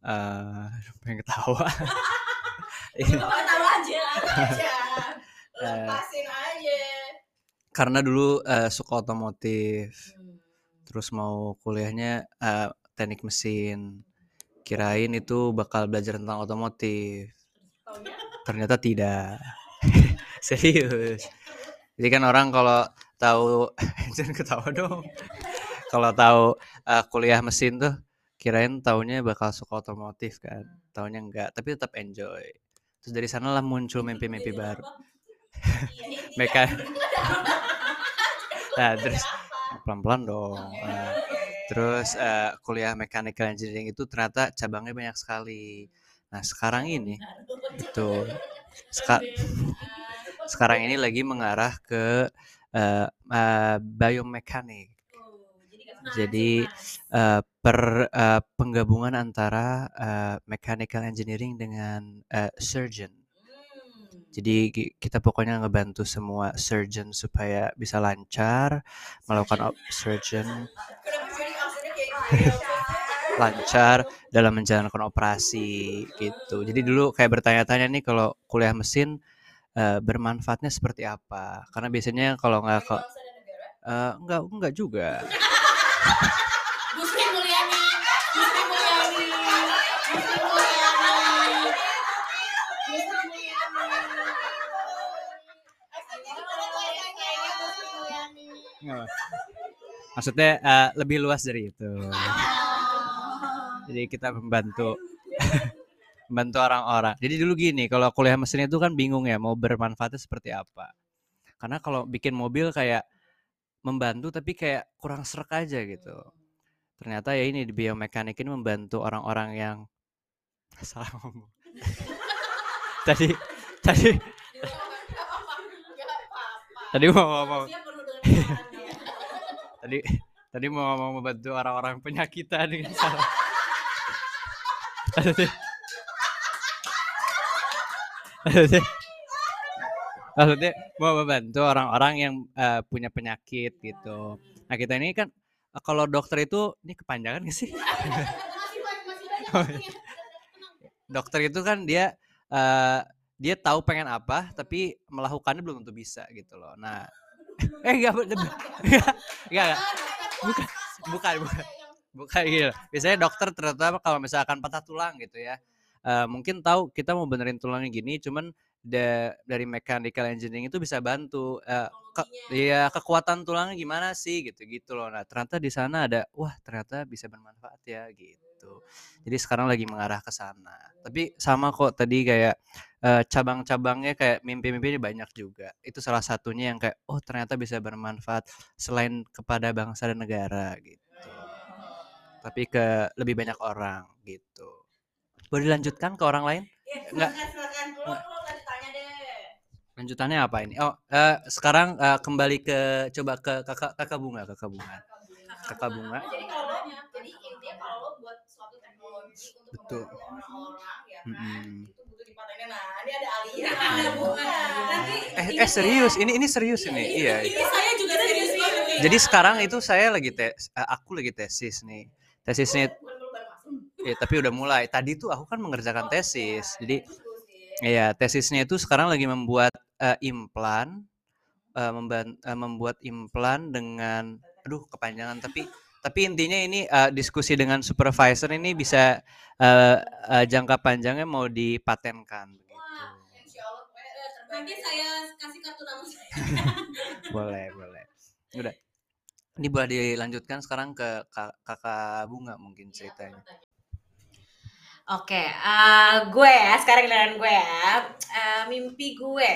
eh pengen ketawa. Tahu aja. aja. Lepasin aja. karena dulu eh, suka otomotif. Terus mau kuliahnya eh, teknik mesin. Kirain itu bakal belajar tentang otomotif. Ternyata tidak. <laughs> Serius. Jadi kan orang kalau tahu <laughs> jangan ketawa dong. Kalau tahu eh, kuliah mesin tuh kirain taunya bakal suka otomotif kan. Taunya enggak, tapi tetap enjoy. Terus dari sanalah muncul mimpi-mimpi baru. <laughs> Meka. <laughs> Nah, terus pelan-pelan dong. Nah, terus eh, kuliah mechanical engineering itu ternyata cabangnya banyak sekali. Nah, sekarang ini itu seka- sekarang ini lagi mengarah ke eh, eh, biomekanik. Jadi eh, per eh, penggabungan antara eh, mechanical engineering dengan eh, surgeon. Jadi ki- kita pokoknya ngebantu semua surgeon supaya bisa lancar melakukan surgeon <laughs> lancar dalam menjalankan operasi gitu. Jadi dulu kayak bertanya-tanya nih kalau kuliah mesin eh, bermanfaatnya seperti apa? Karena biasanya kalau nggak ke eh, enggak enggak juga. <laughs> Maksudnya eh, lebih luas dari itu. Jadi kita membantu <laughs> membantu orang-orang. Jadi dulu gini, kalau kuliah mesin itu kan bingung ya mau bermanfaatnya seperti apa. Karena kalau bikin mobil kayak membantu tapi kayak kurang serak aja gitu. Ternyata ya ini di biomekanik ini membantu orang-orang yang <laughs> salah ngomong. <laughs> tadi tadi tadi mau ngomong tadi tadi mau ngomong membantu orang-orang penyakitan dengan salah. Maksudnya, maksudnya, mau membantu orang-orang yang eh, punya penyakit gitu. Nah kita ini kan kalau dokter itu ini kepanjangan gak sih? Dokter itu kan dia eh, dia tahu pengen apa tapi melakukannya belum tentu bisa gitu loh. Nah <laughs> eh enggak enggak <laughs> enggak, enggak. bukan bukan bukan bukan gitu. Biasanya dokter terutama kalau misalkan patah tulang gitu ya. eh, mungkin tahu kita mau benerin tulangnya gini cuman da- dari mechanical engineering itu bisa bantu eh, ke, ya kekuatan tulangnya gimana sih gitu gitu loh. Nah, ternyata di sana ada wah ternyata bisa bermanfaat ya gitu. Jadi sekarang lagi mengarah ke sana. Tapi sama kok tadi kayak eh, cabang-cabangnya kayak mimpi-mimpi ini banyak juga. Itu salah satunya yang kayak oh ternyata bisa bermanfaat selain kepada bangsa dan negara gitu. Tapi ke lebih banyak orang gitu. Boleh dilanjutkan ke orang lain? Enggak. Silakan tanya deh. Lanjutannya apa ini? Oh, eh, sekarang eh, kembali ke coba ke kakak kakak bunga, kakak bunga. Kakak bunga. Jadi kalau jadi intinya kalau lo buat suatu teknologi untuk orang-orang ya kan, itu butuh dipatenin. Nah, ini ada Alia, ada Bunga. Nanti Eh, eh serius, ini ini serius ini. Iya. Ini saya juga serius banget. Jadi sekarang itu saya lagi tes, eh, aku lagi tesis nih. Tesisnya, ya tapi udah mulai. Tadi tuh aku kan mengerjakan tesis. Jadi, iya tesisnya itu sekarang lagi membuat eh, implan, memban- eh, membuat implan dengan aduh kepanjangan tapi tapi intinya ini eh, diskusi dengan supervisor ini bisa eh, eh, jangka panjangnya mau dipatenkan begitu. Nanti saya kasih kartu nama saya. <laughs> boleh boleh udah ini boleh dilanjutkan sekarang ke Kak- kakak bunga mungkin ceritanya Oke, eh, gue ya sekarang dengan gue ya. Eh, mimpi gue.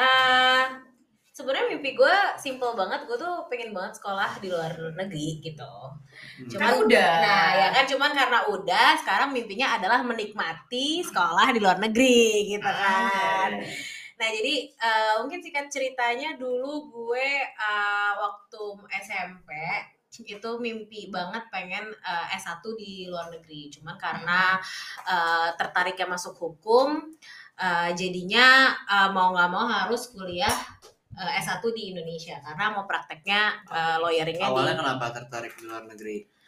eh sebenarnya mimpi gue simple banget. Gue tuh pengen banget sekolah di luar negeri gitu. Cuman Kan udah. Nah, ya kan cuman karena udah sekarang mimpinya adalah menikmati sekolah di luar negeri gitu kan. Nah, jadi eh, mungkin singkat ceritanya dulu gue eh, waktu SMP itu mimpi banget pengen eh, S1 di luar negeri. Cuman karena eh, tertariknya masuk hukum, eh, jadinya eh, mau nggak mau harus kuliah eh, S1 di Indonesia karena mau prakteknya eh, lawyeringnya di kenapa tertarik di luar negeri?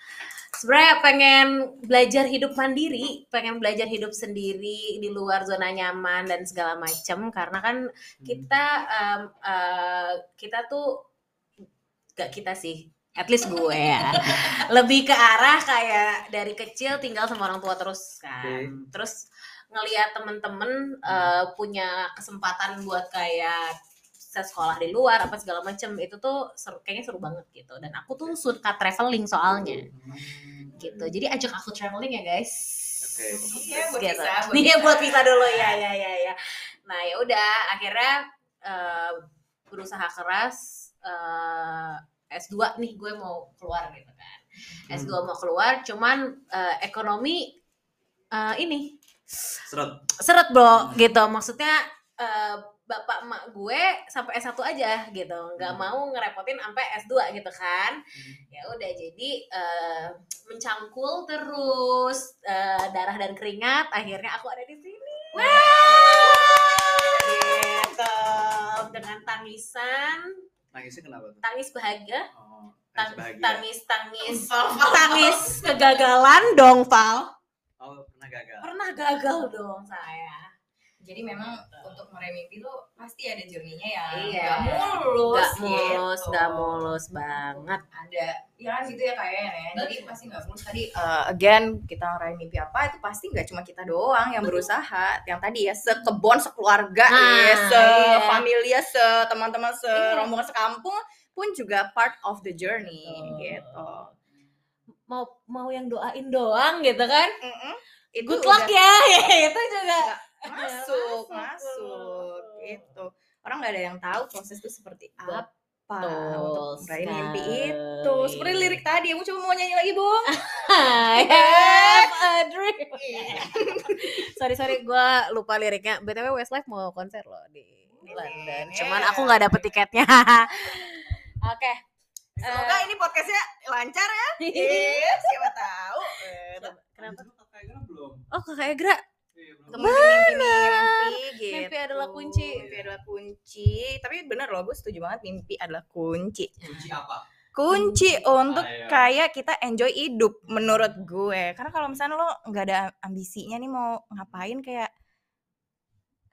Sebenarnya pengen belajar hidup mandiri, pengen belajar hidup sendiri di luar zona nyaman dan segala macam karena kan kita em, eh, kita tuh gak kita sih at least gue ya. <laughs> Lebih ke arah kayak dari kecil tinggal sama orang tua terus kan. Terus ngelihat temen-temen eh, punya kesempatan buat kayak bisa sekolah di luar apa segala macam itu tuh seru, kayaknya seru banget gitu. Dan aku tuh suka traveling soalnya. Gitu. Jadi ajak aku traveling ya guys. Oke. Oke, buat Gitu. Visa, buat Iya buat visa dulu. Ya ya ya ya nah ya udah. Akhirnya eh, berusaha keras eh, S2 nih gue mau keluar gitu kan. S2 mau keluar cuman eh, ekonomi eh, ini seret seret bro. Gitu. Maksudnya eh, bapak emak gue sampai S1 aja gitu. Nggak mau ngerepotin sampai S2 gitu kan. Ya udah jadi eh, mencangkul terus eh, darah dan keringat akhirnya aku ada di sini. Gitu. Dengan tangisan. Nangisnya kenapa tuh? Tangis bahagia. Oh, tang- bahagia. tangis tangis. <laughs> Tangis kegagalan dong Val. Oh pernah gagal? Pernah gagal dong saya Jadi memang untuk meraih mimpi tuh pasti ada journey-nya ya. Iya. Gak mulus. Gak mulus, gitu. gak mulus banget. Ada, ya kan gitu ya kayaknya ya. Jadi pasti gak mulus. Tadi uh, again kita ngeraih mimpi apa itu pasti nggak cuma kita doang yang berusaha. Yang tadi ya sekebon, sekeluarga, Nah, ya, iya. sefamilia, seteman-teman, serombongan sekampung pun juga part of the journey Betul. gitu. Mau mau yang doain doang gitu kan? Mm-mm. Itu Good luck udah ya, <laughs> itu juga. Masuk, Masuk. masuk, gitu. Orang nggak ada yang tahu proses itu seperti apa Betul untuk meraih mimpi itu. Seperti lirik tadi, aku coba mau nyanyi lagi, Bung. <laughs> I have a dream. sorry sorry, gue lupa liriknya. btw Westlife mau konser loh di London. Cuman aku nggak dapet tiketnya. <laughs> Oke. Semoga ini podcastnya lancar ya. <laughs> Iya, siapa tahu. Eh, Kenapa? belum Oh kakak Egra. Mimpi-mimpi gitu. Mimpi adalah kunci. Mimpi adalah kunci. Tapi bener loh, gue setuju banget mimpi adalah kunci. kunci apa Kunci untuk Ayo. kayak kita enjoy hidup menurut gue. Karena kalau misalnya lo nggak ada ambisinya nih mau ngapain kayak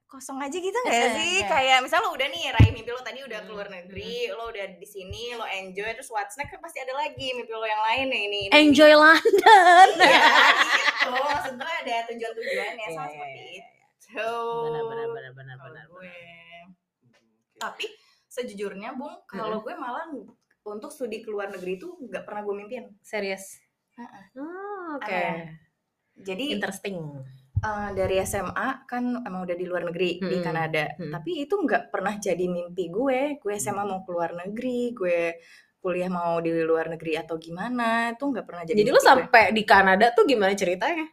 kosong aja gitu nggak sih? Iya. Kayak misalnya lo udah nih raih mimpi lo tadi udah keluar Hmm, negeri, lo udah di sini, lo enjoy terus what's next kan pasti ada lagi mimpi lo yang lain nih ini. ini, Enjoy London. Iya gitu. <laughs> Sebenarnya ada tujuan-tujuannya Iya, sama iya, seperti iya, itu. Benar benar benar benar Kalau benar. gue. Tapi sejujurnya Bung, kalau gue malah untuk studi ke luar negeri itu nggak pernah gue mimpin. Serius. Heeh. Oh, Oke. Aneh. Jadi Interesting. eh, dari SMA kan emang udah di luar negeri di Hmm. Kanada, Hmm. tapi itu nggak pernah jadi mimpi gue. Gue SMA mau keluar negeri, gue kuliah mau di luar negeri atau gimana itu nggak pernah jadi. Jadi lu gue. sampai di Kanada tuh gimana ceritanya?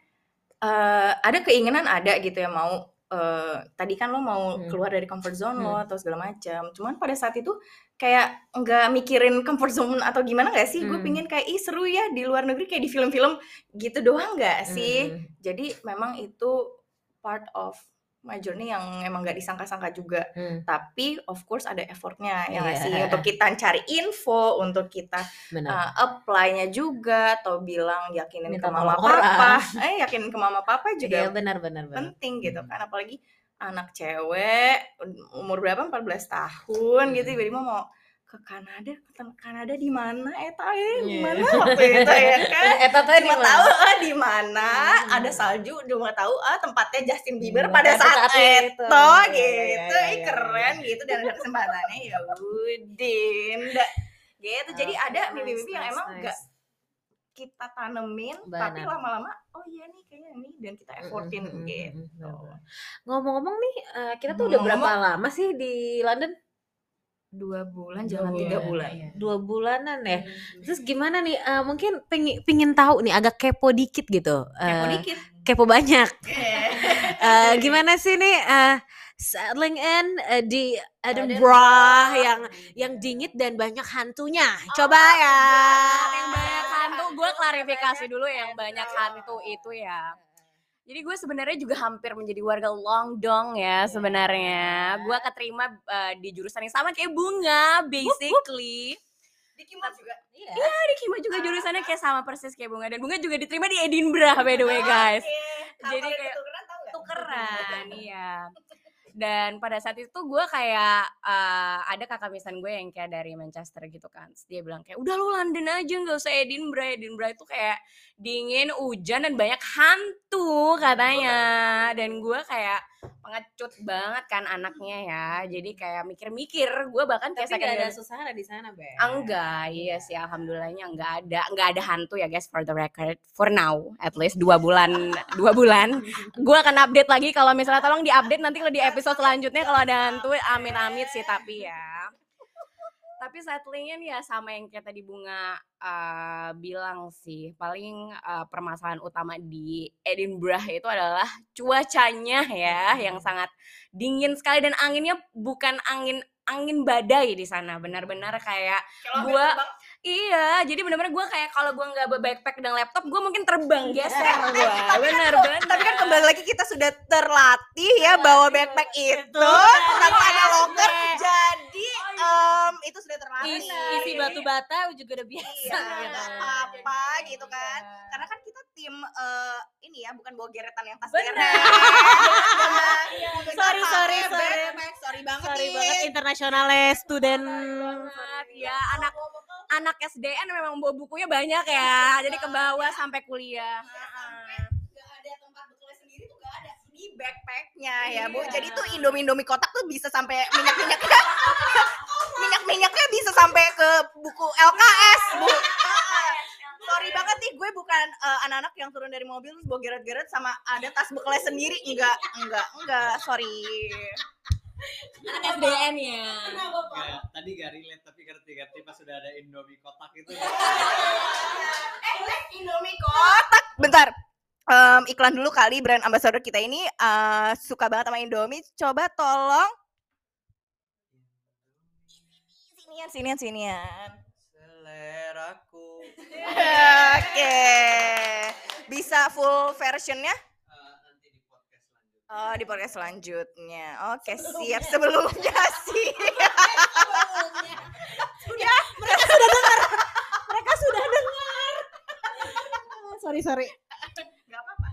Eh, ada keinginan ada gitu ya mau eh, tadi kan lo mau Hmm. keluar dari comfort zone lo Hmm. atau segala macam cuman pada saat itu kayak nggak mikirin comfort zone atau gimana nggak sih gue Hmm. pingin kayak ih seru ya di luar negeri kayak di film-film gitu doang nggak sih Hmm. jadi memang itu part of my journey yang emang nggak disangka-sangka juga Hmm. tapi of course ada effortnya ya nggak sih untuk kita cari info untuk kita Benar. uh, apply-nya juga atau bilang yakinin Minta ke mama tolong papa <laughs> eh yakinin ke mama papa juga Iya benar benar benar. penting gitu kan apalagi anak cewek umur berapa 14 tahun gitu Hmm. tiba-tiba mau ke Kanada ke Kanada di mana eta ya di Iya. mana waktu itu ya <laughs> kan Eta teh di tahu ah di mana ada salju cuma tahu ah tempatnya Justin Bieber Hmm, pada saat, itu. itu Iya, gitu iya, Ih, iya, keren gitu dan ada kesempatannya ya udin gitu jadi Oke, ada nice, mimpi-mimpi yang nice, emang nice. nggak kita tanemin tapi Benar. lama-lama oh iya nih kayaknya ini dan kita effortin Mm, mm, mm, gitu. Ngomong-ngomong nih, eh, kita tuh udah berapa lama sih di London? Dua bulan Dua jangan tiga bulan, bulan Dua bulanan ya. Terus gimana nih? eh, mungkin pengen pingin tahu nih, agak kepo dikit gitu. kepo Eh, dikit kepo banyak. <laughs> Eh, gimana sih nih? eh, settling in eh, di Edinburgh yang yang dingin dan banyak hantunya. Coba ya. yang banyak hantu gue klarifikasi dulu yang banyak hantu itu ya jadi gue sebenarnya juga hampir menjadi warga Longdong ya sebenarnya. Gue keterima eh, di jurusan yang sama kayak bunga basically. Di juga? Iya, di Kima juga jurusannya kayak sama persis kayak bunga. Dan bunga juga diterima di Edinburgh by the way guys. Jadi kayak tukeran iya dan pada saat itu gue kayak eh, ada kakak misan gue yang kayak dari Manchester gitu kan. Terus dia bilang kayak udah lu London aja nggak usah Edinburgh. Edinburgh itu kayak dingin hujan dan banyak hantu katanya. Dan gue kayak pengecut banget kan anaknya ya jadi kayak mikir-mikir gue bahkan kayak Tapi nggak ada second- susana di sana, Be. Enggak, iya sih alhamdulillahnya enggak ada, enggak ada hantu ya guys for the record. For now, at least dua bulan, <laughs> dua bulan. Gue akan update lagi kalau misalnya tolong diupdate nanti kalau di episode selanjutnya kalau ada hantu, amin-amin sih tapi ya. Tapi settlingnya nih ya sama yang kayak tadi Bunga eh, bilang sih, paling eh, permasalahan utama di Edinburgh itu adalah cuacanya ya yang sangat dingin sekali dan anginnya bukan angin angin badai di sana. Benar-benar kayak gua iya jadi benar-benar gua kayak kalau gua nggak bawa backpack dan laptop gua mungkin terbang geser <laughs> gua. Bener bener tapi kan kembali lagi kita sudah terlatih ya bawa backpack itu tanpa ada locker em, itu sudah terlatih Isi, isi batu bata juga udah biasa. iya gitu. apa gitu kan. Karena kan kita tim eh, ini ya bukan bawa geretan yang tas Bener. geret. <laughs> Sorry, sorry, sorry. backpack, sorry banget Sorry banget internasionalnya student. ya anak anak SDN memang bawa bukunya banyak ya. Jadi ke bawah sampai kuliah. Backpacknya ya bu. Jadi tuh indomie indomie kotak tuh bisa sampai minyak minyaknya <laughs> minyak minyaknya bisa sampai ke buku LKS bu. Sorry banget nih gue bukan eh, anak-anak yang turun dari mobil terus bawa geret-geret sama ada tas bekalnya sendiri. Enggak enggak enggak. Sorry. Anak SDN ya. Tadi gak relate tapi ngerti-ngerti pas sudah ada Indomie kotak itu. <laughs> eh indomie kotak. Bentar. Em, iklan dulu kali brand ambassador kita ini eh, suka banget sama Indomie. Coba tolong sinian sinian sinian. Seleraku. Oke. Bisa full versionnya? Eh, nanti di podcast selanjutnya. Oh, di podcast selanjutnya. Oke, siap sebelumnya <laughs> sih. ya, mereka sudah dengar. Mereka sudah dengar. sorry sorry. Gak apa-apa.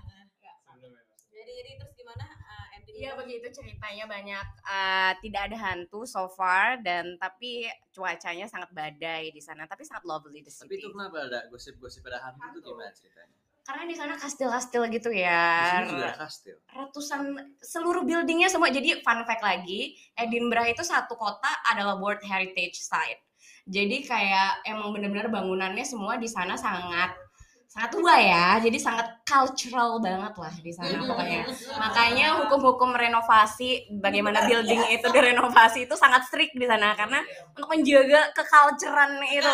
Jadi jadi terus gimana uh, endingnya? Iya begitu ceritanya banyak eh, tidak ada hantu so far dan tapi cuacanya sangat badai di sana tapi sangat lovely di Tapi itu kenapa ada gosip-gosip ada hantu itu gimana ceritanya? Karena di sana kastil-kastil gitu Di ya. sini juga ada kastil. Ratusan seluruh buildingnya semua. Jadi fun fact lagi, Edinburgh itu satu kota adalah World Heritage Site. Jadi kayak emang bener-bener bangunannya semua di sana sangat sangat tua ya. Jadi sangat cultural banget lah di sana pokoknya. Makanya hukum-hukum renovasi bagaimana building itu direnovasi itu sangat strict di sana karena untuk menjaga keculturan itu.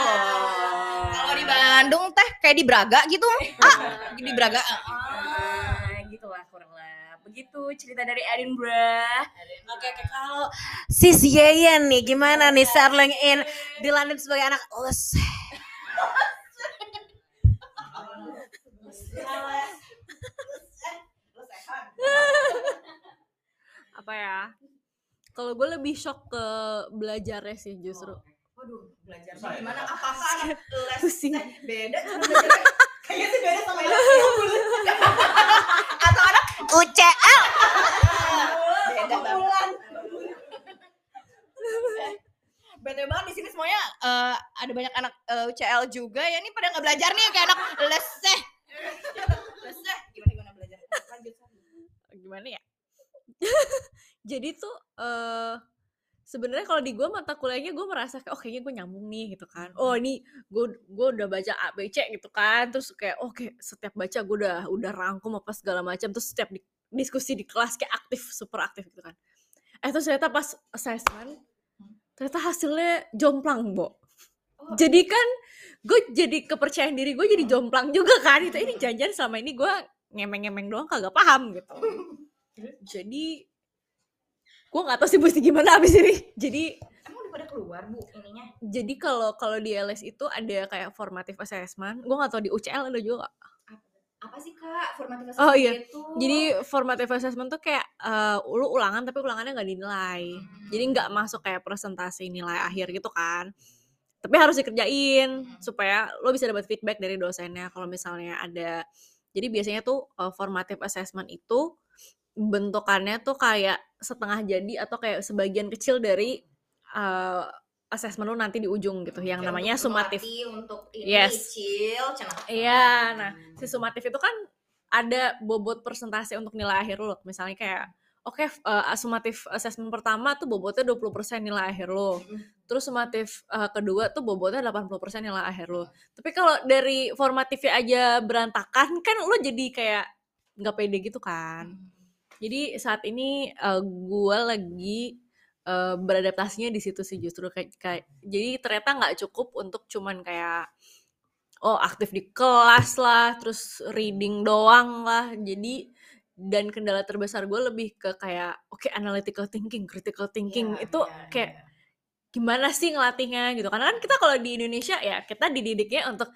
Kalau di Bandung teh kayak di Braga gitu. <laughs> Ah, di Braga. Ah, gitu lah kurang lah. Begitu cerita dari Edinburgh. Oke oke kalau Sis Yeyen nih gimana nih settling in di London sebagai anak les? <laughs> apa ya kalau gue lebih shock ke belajarnya sih justru Waduh, belajar gimana? Apakah anak les pusing eh, beda belajarnya? Kayaknya sih beda sama anak Atau anak UCL. beda banget. bete banget di sini semuanya eh, ada banyak anak eh, UCL juga ya ini pada nggak belajar nih kayak anak leseh <laughs> leseh gimana gimana belajar? Lanjut gimana ya? <laughs> Jadi tuh eh sebenarnya kalau di gue mata kuliahnya gue merasa kayak oh kayaknya gue nyambung nih gitu kan. Oh ini gue gue udah baca A B C gitu kan. Terus kayak oke setiap baca gue udah udah rangkum apa segala macam. Terus setiap di- diskusi di kelas kayak aktif super aktif gitu kan. Eh terus ternyata pas assessment ternyata hasilnya jomplang bo. Jadi kan gue jadi kepercayaan diri gue jadi jomplang juga kan. Itu ini janjian selama ini gue ngemeng-ngemeng doang kagak paham gitu. Jadi gue nggak tahu sih mesti gimana abis ini. Jadi emang udah pada keluar bu ininya? Jadi kalau kalau di LS itu ada kayak formative assessment. Gue nggak tahu di UCL ada juga apa sih kak? Formatif Oh, iya. itu jadi formative assessment tuh kayak eh, lu ulangan tapi ulangannya nggak dinilai. Jadi nggak masuk kayak presentasi nilai akhir gitu kan tapi harus dikerjain supaya lo bisa dapat feedback dari dosennya kalau misalnya ada jadi biasanya tuh uh, formative assessment itu bentukannya tuh kayak setengah jadi atau kayak sebagian kecil dari uh, assessment lo nanti di ujung gitu yang Kayak namanya untuk sumatif untuk ini Yes. cenah. Iya, nah si sumatif itu kan ada bobot persentase untuk nilai akhir lo. Misalnya kayak oke eh, sumatif assessment pertama tuh bobotnya 20% nilai akhir lo. Terus sumatif eh, kedua tuh bobotnya 80% nilai akhir lo. Tapi kalau dari formatifnya aja berantakan kan lo jadi kayak nggak pede gitu kan. Jadi saat ini eh, gua lagi eh, beradaptasinya di situ sih justru kayak, kayak jadi ternyata nggak cukup untuk cuman kayak oh aktif di kelas lah, terus reading doang lah. Jadi dan kendala terbesar gue lebih ke kayak oke analytical thinking, critical thinking Iya, itu iya, kayak iya. gimana sih ngelatihnya gitu. Karena kan kita kalau di Indonesia ya kita dididiknya untuk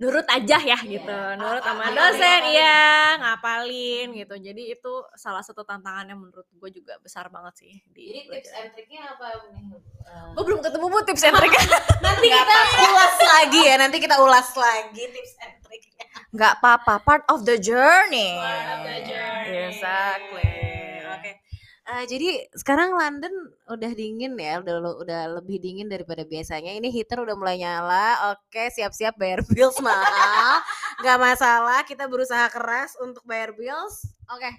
nurut aja ya gitu, nurut Ah, sama ah, dosen, iya ngapalin gitu. Jadi itu salah satu tantangannya menurut gue juga besar banget sih di Jadi tips and triknya apa nih? Eh, Gue belum ketemu bu tips and triknya. <laughs> Nanti kita ulas lagi ya, nanti kita ulas lagi tips and triknya. nggak apa-apa part of the journey Part of the journey. exactly Oke. Eh, jadi sekarang London udah dingin ya, udah udah lebih dingin daripada biasanya. Ini heater udah mulai nyala. Oke, siap-siap bayar bills mahal. <laughs> Gak masalah, kita berusaha keras untuk bayar bills. Oke.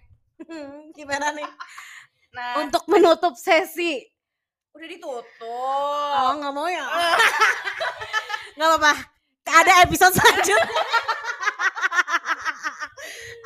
<laughs> Gimana nih? nah Untuk menutup sesi. udah ditutup Oh, nggak mau ya? <laughs> Nggak apa-apa. Ada episode selanjutnya.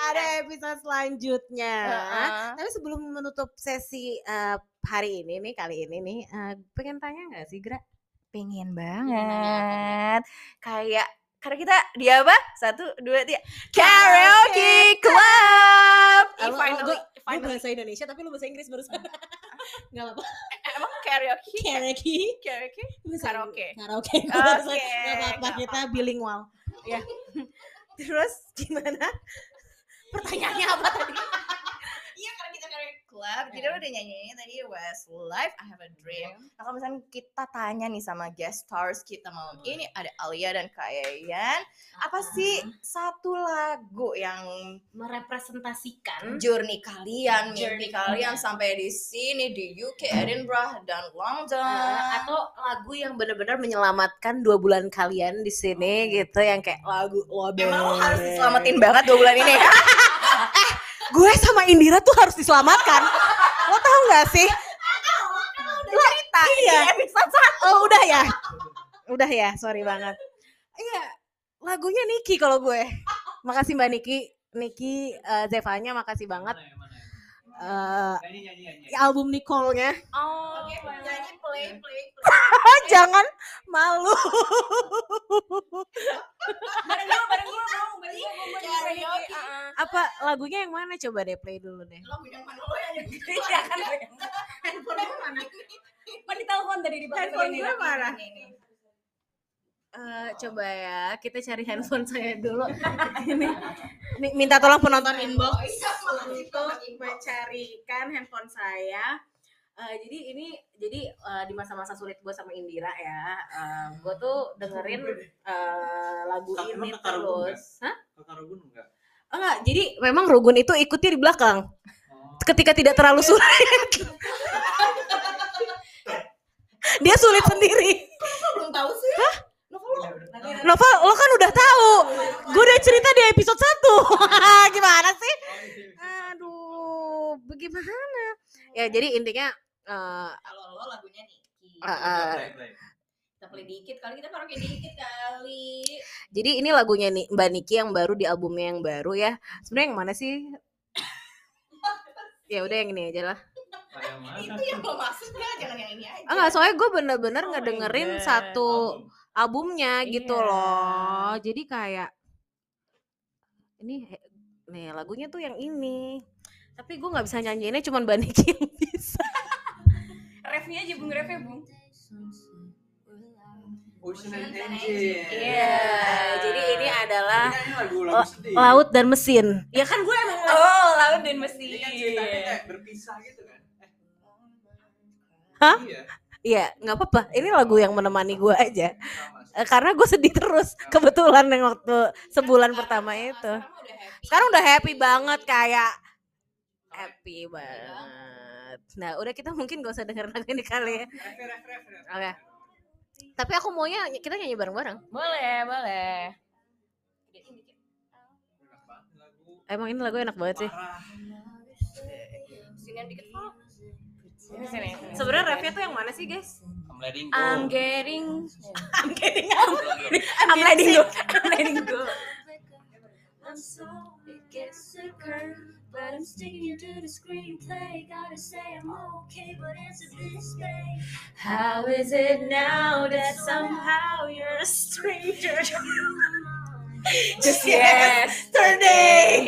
Ada episode selanjutnya. Heeh. Tapi sebelum menutup sesi eh, hari ini nih, kali ini nih, eh, pengen tanya nggak sih, Gra? pengen banget kayak karena kita di apa satu dua tiga karaoke club Lu- finally Gue bahasa Indonesia tapi lu bahasa Inggris barusan. <laughs> Nggak apa-apa. emang karaoke Karaoke. karaoke Karaoke. Karaoke. Oke, Nggak apa-apa, kita bilingual. Ya. <laughs> Terus gimana? 不是他爷娘，不是他。Club. Jadi lo udah nyanyinya tadi Westlife I Have a Dream. Nah kalau misalnya kita tanya nih sama guest stars kita malam ini ada Alia dan Kayayan apa sih satu lagu yang merepresentasikan journey kalian, mimpi Journey kalian kalian. sampai di sini di UK, Edinburgh dan London. Eh, atau lagu yang benar-benar menyelamatkan dua bulan kalian di sini gitu yang kayak lagu lo Emang lo harus diselamatin banget dua bulan ini. <laughs> gue sama Indira tuh harus diselamatkan. Lo tau gak sih? Udah cerita iya. di episode satu. oh udah ya? Udah ya? Sorry banget. Iya lagunya Niki kalau gue. Makasih mbak Niki. Niki eh, Zevanya makasih banget Eh, Nyanyi, nyanyi, nyanyi. album Nicole-nya Oh, nyanyi play play. <laughs> <laughs> jangan malu Bareng dulu, bareng. Karaoke. apa lagunya yang mana coba deh play dulu deh Lo yang mana lo yang gede Iya <laughs> kan handphone gue mana? Kan ditelepon tadi di Handphone gue mana? Ini. Eh, coba ya kita cari handphone saya dulu. <laughs> Ini Mi- minta tolong penonton inbox. Untuk mencarikan handphone saya. Eh, jadi ini jadi eh, di masa-masa sulit gue sama Indira ya gue tuh dengerin eh, lagu ini terus. Hah? Enggak? enggak jadi memang Rugun itu ikutnya di belakang. Oh. ketika tidak terlalu sulit. <laughs> Dia sulit sendiri. belum tahu sih. Hah? Nova, lo kan udah tahu. Gue udah cerita di episode 1. <laughs> Gimana sih? Aduh, bagaimana? Ya, jadi intinya eh, Kalau lo lagunya Niki. eh, eh, Kita play dikit kali kita karaoke dikit kali. jadi ini lagunya nih Mbak Niki yang baru di albumnya yang baru ya. Sebenarnya yang mana sih? <laughs> ya udah yang ini aja lah. Itu yang lo maksud? Jangan yang ini aja. Enggak, soalnya gue bener-bener ngedengerin satu albumnya gitu Iya. loh. Jadi kayak ini nih lagunya tuh yang ini. Tapi gue nggak bisa nyanyiinnya cuman Mbak Niki yang bisa. <laughs> Refnya aja bung refnya bung Ocean and Iya, jadi ini adalah Ini lagu lagu laut dan mesin. Ya kan gue emang oh laut dan mesin Ini kan ceritanya kayak berpisah gitu kan. Eh. Hah? Iya. Iya, nggak apa-apa. Ini lagu yang menemani gue aja. Eh, Karena gue sedih terus. Kebetulan yang waktu sebulan pertama itu. Sekarang udah happy banget kayak happy banget. Nah, udah kita mungkin gak usah denger lagu ini kali ya. Oke. Tapi aku maunya kita nyanyi bareng-bareng. boleh boleh. Emang ini lagu enak banget sih. Dikit sini sini Sebenarnya refnya tuh yang mana sih, guys? I'm letting go. I'm getting I'm getting I'm, I'm letting go. I'm letting go. I'm sorry, it gets sicker, but I'm sticking to the screenplay. Gotta say I'm okay, but answer this way. How is it now that somehow you're a stranger? just yesterday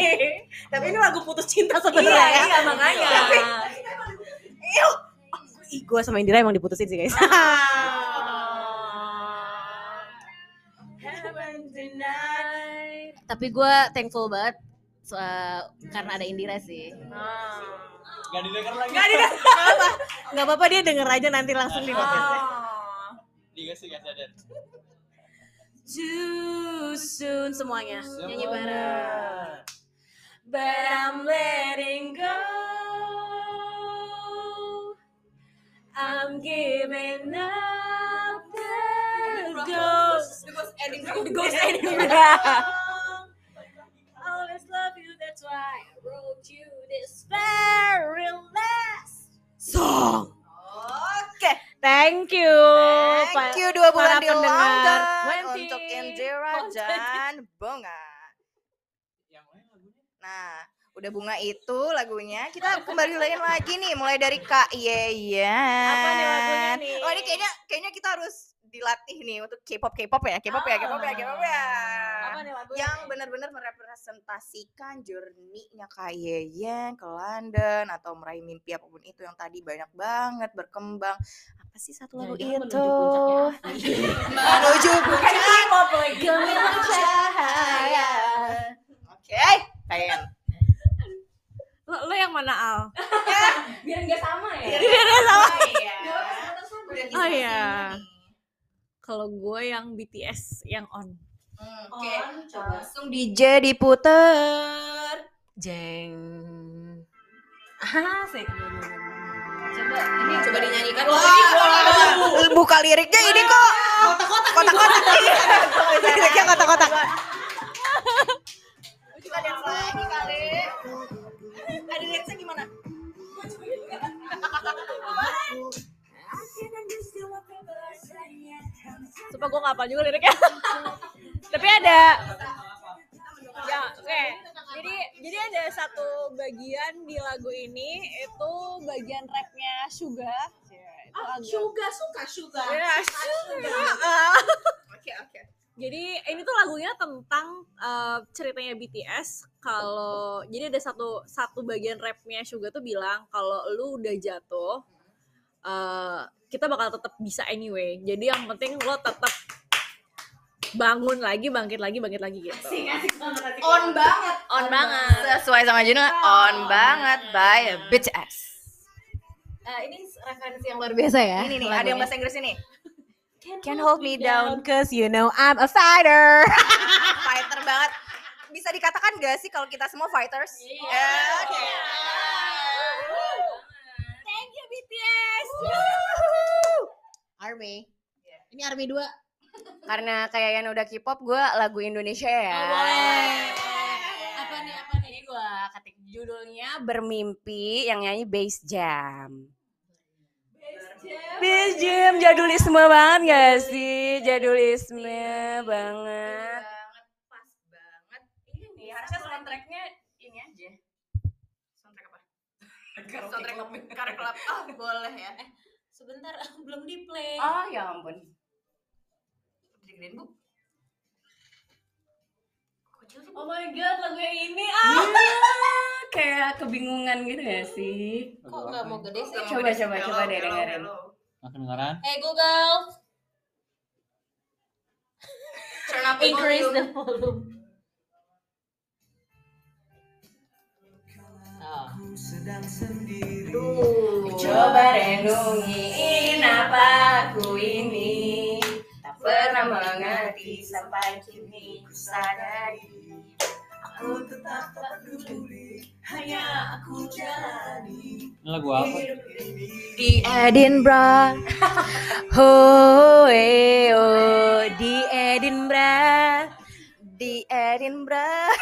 Tapi ini lagu putus cinta iya sebenarnya. ya. iya makanya Ih, gue sama Indira emang diputusin sih, guys. Tonight. Tapi gue thankful banget so- karena ada Indira sih. Gak didengar lagi. Gak ada, <laughs> gak apa, gak apa-apa dia denger aja nanti langsung di podcast. Dikasih gak sadar. Too soon semuanya nyanyi bareng. But I'm letting go. I'm giving up the ghost. the ghost ending I'll <laughs> always love you, that's why I wrote you this very last Song. Oke. Thank you. Thank you dua bulan di. London untuk Indira dan Bunga. Yang lain lagunya. Nah, udah bunga itu lagunya. Kita <laughs> kembali lagi nih, mulai dari Kak Yeyen. Apa nih lagunya nih? Oh ini kayaknya kayaknya kita harus dilatih nih untuk K-pop K-pop ya, K-pop ya, K-pop ya, K-pop ya. Apa nih lagunya? Yang benar-benar merepresentasikan journey-nya Kak Yeyen ke London atau meraih mimpi apa pun itu yang tadi banyak banget berkembang. Apa sih satu lagu Jangan-jangan itu? menuju puncaknya <laughs> Menuju puncak gemilang cahaya. Oke, Kayen. Lo, lo yang mana Al? biar nggak sama ya Biar sama. Oh iya. Kalau gue yang BTS yang on. Oke, langsung DJ diputer. Jeng. Asik. coba ini Coba dinyanyikan. Wah, Wah, buka liriknya ini kok. Kotak-kotak. Kotak-kotak. Liriknya kotak-kotak. Coba dance lagi kali. Sumpah gue ngapal juga liriknya. <laughs> Tapi ada ya oke jadi jadi ada satu bagian di lagu ini itu bagian rapnya Suga itu agak Suga suka suga. ya Suga Oke, oke. Jadi ini tuh lagunya tentang eh, ceritanya BTS kalau jadi ada satu satu bagian rapnya Suga tuh bilang kalau lu udah jatuh eh, kita bakal tetap bisa anyway. Jadi yang penting lo tetap bangun lagi bangkit lagi bangkit lagi gitu. On banget. on banget. Sesuai sama judulnya, on banget by BTS. Eh, ini referensi yang luar biasa ya. Ini nih, ada yang bahasa Inggris ini. Can hold me down. cause you know I'm a fighter <laughs> Fighter banget. Bisa dikatakan gak sih kalau kita semua fighters? Iya. Oke. thank you BTS I Army. Ini Army 2. Karena kayak yang udah K-pop, gue lagu Indonesia ya. Oh, boleh. Apa nih? Apa nih? Gue ketik judulnya Bermimpi yang nyanyi Bass Jam. Bass Jam jadulisme banget gak sih? Jadulisme banget. Pas banget. Iya nih, harusnya soundtracknya ini aja. Soundtrack apa? Soundtrack Kare Club. <laughs> Oh, boleh ya. Eh, Sebentar, <laughs> belum di play. Oh ya ampun. Digedein, Bu. Oh my god, lagu yang ini ah. Kayak kebingungan gitu ya sih? Kok nggak mau gede sih? Coba, coba, coba deh dengerin. Nah, kedengaran? Eh Google, Turn up the increase volume. the volume. Oh. Coba renungin apa aku ini Tak pernah mengerti sampai kini ku sadari Aku tetap tak peduli Hanya aku jalani Ini lagu apa? Di Edinburgh. Oh, eh, oh Di Edinburgh. Di Edinburgh.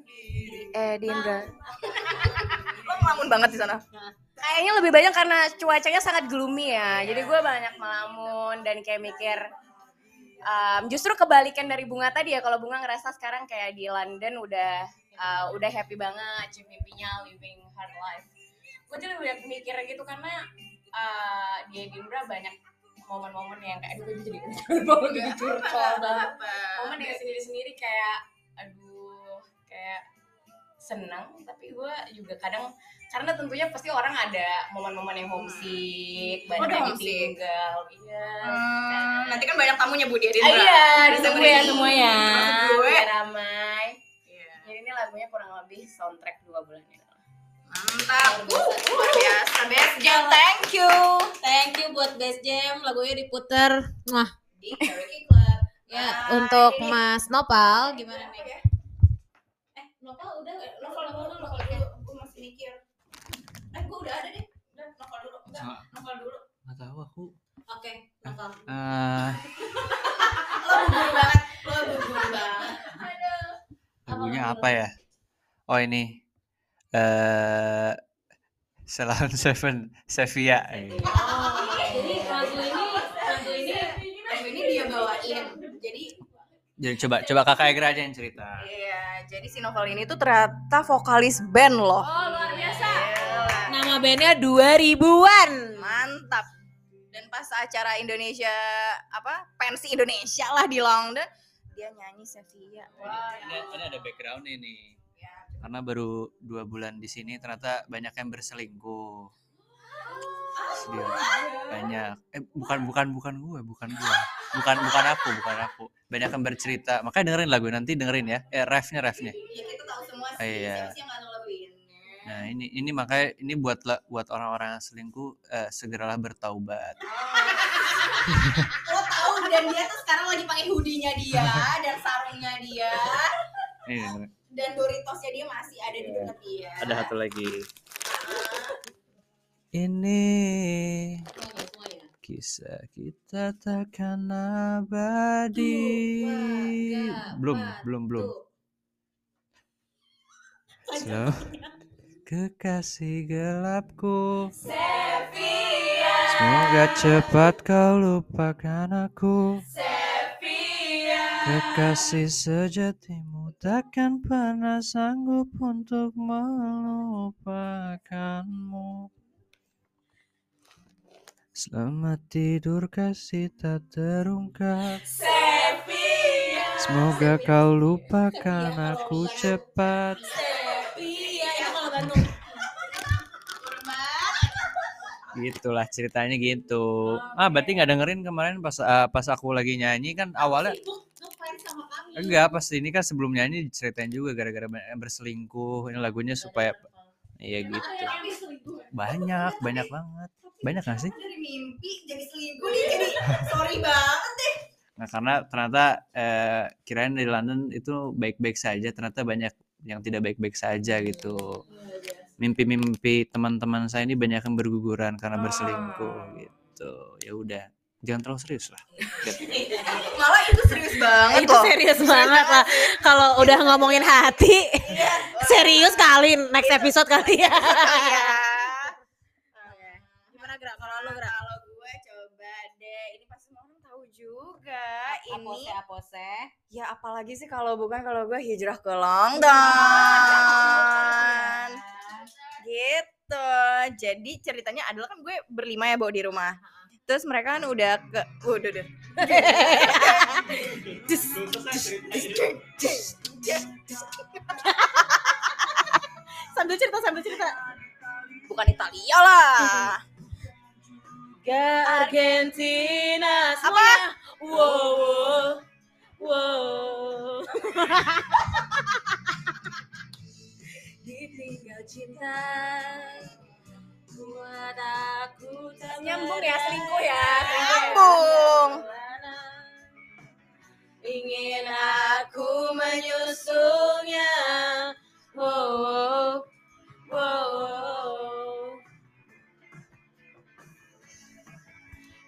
Di Edinburgh Lo ngelamun banget di sana. Kayaknya lebih banyak karena cuacanya sangat gloomy ya. Jadi gue banyak melamun dan kayak mikir um, Justru kebalikan dari Bunga tadi ya Kalau Bunga ngerasa sekarang kayak di London udah uh, udah happy banget cium mimpinya living hard life. Gue lebih banyak mikir gitu karena uh, di Edinburgh banyak momen-momen yang kayak aduh gue jadi <laughs> momen jadi curcol banget. <laughs> Momen yang sendiri-sendiri kayak aduh kayak senang tapi gue juga kadang karena tentunya pasti orang ada momen-momen yang homesick banyak ada yang homesick? ditinggal iya Hmm, nanti kan banyak tamunya Bu di Ah, iya, ditunggu ya semuanya. Gue. Ramai. Iya. Jadi ini lagunya kurang lebih soundtrack dua bulan ini. Mantap. Uh, luar biasa. Best jam. Thank you. Thank you buat Best Jam, lagunya diputer. Wah, Di Karaoke Club. ya Nah, untuk ini- Mas Nopal gimana nih? Eh, udah Eh, Novel dulu, novel dulu. Gue masih mikir. Eh, gue udah ada deh. Udah, novel dulu. Enggak, novel dulu. Nggak tahu aku. Oke, Nopal. <laughs> Eh, Lo banget. Lo banget. lagunya apa ya? Oh ini. Eh Salon Seven Sevilla. Eh, Jadi lagu ini lagu ini Lagu ini dia bawain. Jadi Jadi coba coba kakak Egra aja yang cerita. Iya, jadi si novel ini tuh ternyata vokalis band loh. Oh, luar biasa. Gila. Nama bandnya 2000-an. Mantap. Dan pas acara Indonesia apa pensi Indonesia lah di London, dia nyanyi Sevilla. Ini, ini ada background ini. Karena baru dua bulan di sini ternyata banyak yang berselingkuh. Dia, banyak. Eh bukan bukan bukan gue, bukan gue. Bukan bukan aku, bukan aku. Banyak yang bercerita. Makanya dengerin lagu nanti dengerin ya. Eh refnya refnya. Ya kita tahu semua sih, Iya. Nah ini ini makanya ini buat buat orang-orang yang selingkuh eh, segeralah bertaubat. Lo tahu dan dia tuh sekarang lagi pakai hoodie-nya dia dan sarungnya dia dengerin. dan Doritosnya dia masih ada di dekat dia. ada satu lagi. Ini kisah kita takkan abadi. Belum, belum, belum. Slow. Kekasih gelapku. Semoga cepat kau lupakan aku. Kekasih sejatimu takkan pernah sanggup untuk melupakanmu. Selamat tidur kasih tak terungkap. Semoga kau lupakan aku cepat. Iya, itu kalau Bandung. Gitulah ceritanya gitu. Ah berarti nggak dengerin kemarin pas eh, pas aku lagi nyanyi kan awalnya Sibuk ngapain sama kami? enggak pas ini kan sebelum nyanyi diceritain juga gara-gara berselingkuh. Ini lagunya supaya iya gitu. Yang diselingkuh. Banyak, banyak banget. Banyak gak sih? Dari mimpi jadi selingkuh dia jadi sorry banget deh. Nah, karena ternyata eh, kirain di London itu baik-baik saja, ternyata banyak yang tidak baik-baik saja gitu. mimpi-mimpi teman-teman saya ini banyak yang berguguran karena Oh. berselingkuh gitu. Ya udah, jangan terlalu serius lah. <laughs> Malah itu serius banget itu loh. serius banget lah kalau udah ngomongin hati serius kali next episode kali ya Iya. gimana gerak kalau lu gerak Kalau gue coba deh, ini pasti semua juga. Ini apose ya apalagi sih kalau bukan kalau gue hijrah ke London. Gitu. Jadi ceritanya adalah kan gue berlima ya bawa di rumah. Terus mereka kan udah ke udah deh. <laughs> sambil cerita sambil cerita Bukan Italia lah. Ke Argentina semuanya. Wow wow <laughs> ditinggal cinta buat aku tak Nyambung ya, selingkuh ya. Nyambung. ingin aku menyusulnya wow wow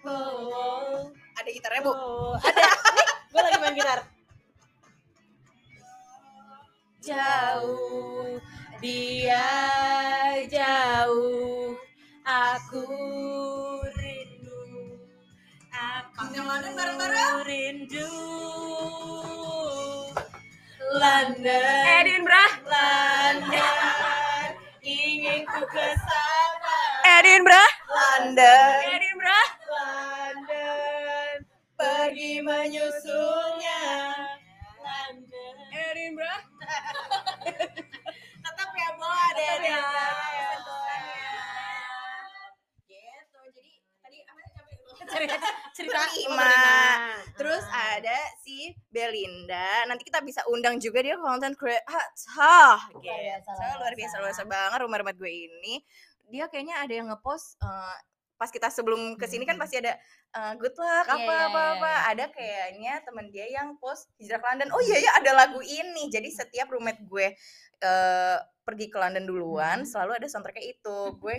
wow Ada gitarnya, Bu. Oh, ada. Gue lagi main gitar. Jauh, dia jauh, aku rindu. Aku rindu. London, Edwin Brah. London, ingin ku ke sana. Edwin Brah. London. Edin Brah London pergi menyusulnya Brah. <laughs> Tetap ya, Bo, ada Tetap ya. Gitu. Jadi tadi apa cerita cerita Berlima. Terus ada si Belinda. Nanti kita bisa undang juga dia content creator. Hah, gitu. Luar biasa, luar biasa banget rumah rumah gue ini. Dia kayaknya ada yang ngepost eh, pas kita sebelum ke sini kan pasti ada eh, good luck Iya, apa iya, apa iya, apa. Ada kayaknya temen dia yang post hijrah ke London. Oh iya ya ada lagu ini. Jadi setiap roommate gue eh, pergi ke London duluan selalu ada soundtracknya itu. Gue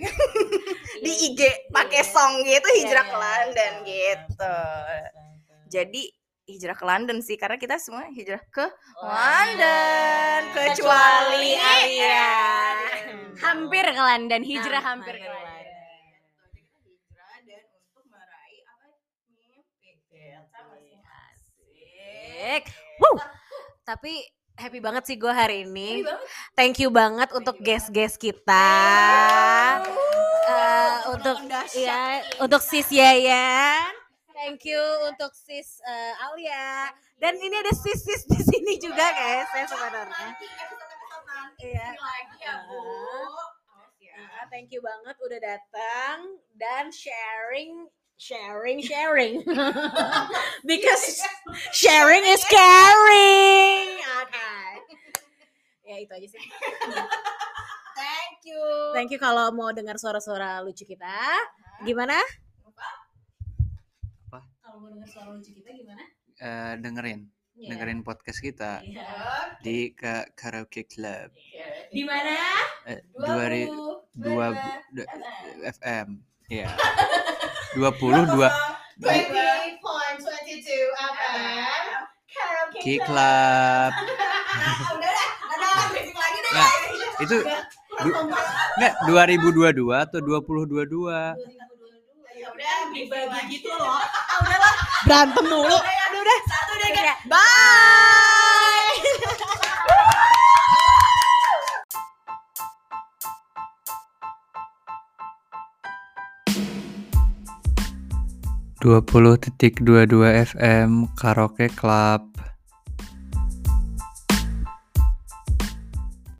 <laughs> di IG pakai song gitu hijrah Iya, ke iya, London iya. gitu. Jadi hijrah ke London sih karena kita semua hijrah ke London kecuali Alia. hampir ke London hijrah hampir ke London hijrah dan untuk meraih apa mimpi kita Asik. Wuh. Tapi happy banget sih gue hari ini. Thank you banget untuk guest-guest kita. Eh, untuk ya untuk sis Yayan. Thank you untuk sis eh, Alia. Dan ini ada sis-sis di sini juga guys, saya sebenarnya. Iya. ya Bu. Ya, thank you banget udah datang dan sharing sharing sharing. <laughs> Because sharing is caring. Oke ya itu aja sih. Thank you. thank you kalau mau dengar suara-suara lucu kita. Gimana? Apa? kalau mau dengar suara lucu kita gimana? Eh, dengerin, Iya. dengerin podcast kita. Iya. di Ka- Karaoke Club. Di mana? Eh, dua ri- dua FM. Iya. Dua puluh dua 20.22 FM. Karaoke Ki Club. <laughs> Udah lah, ada berisik lagi deh. Nah, itu du- enggak 2022 atau 2022? Ya udah, dibagi gitu loh <laughs> berantem mulu Udah, udah, satu deh, guys. Bye. Dua puluh titik dua dua FM Karaoke Club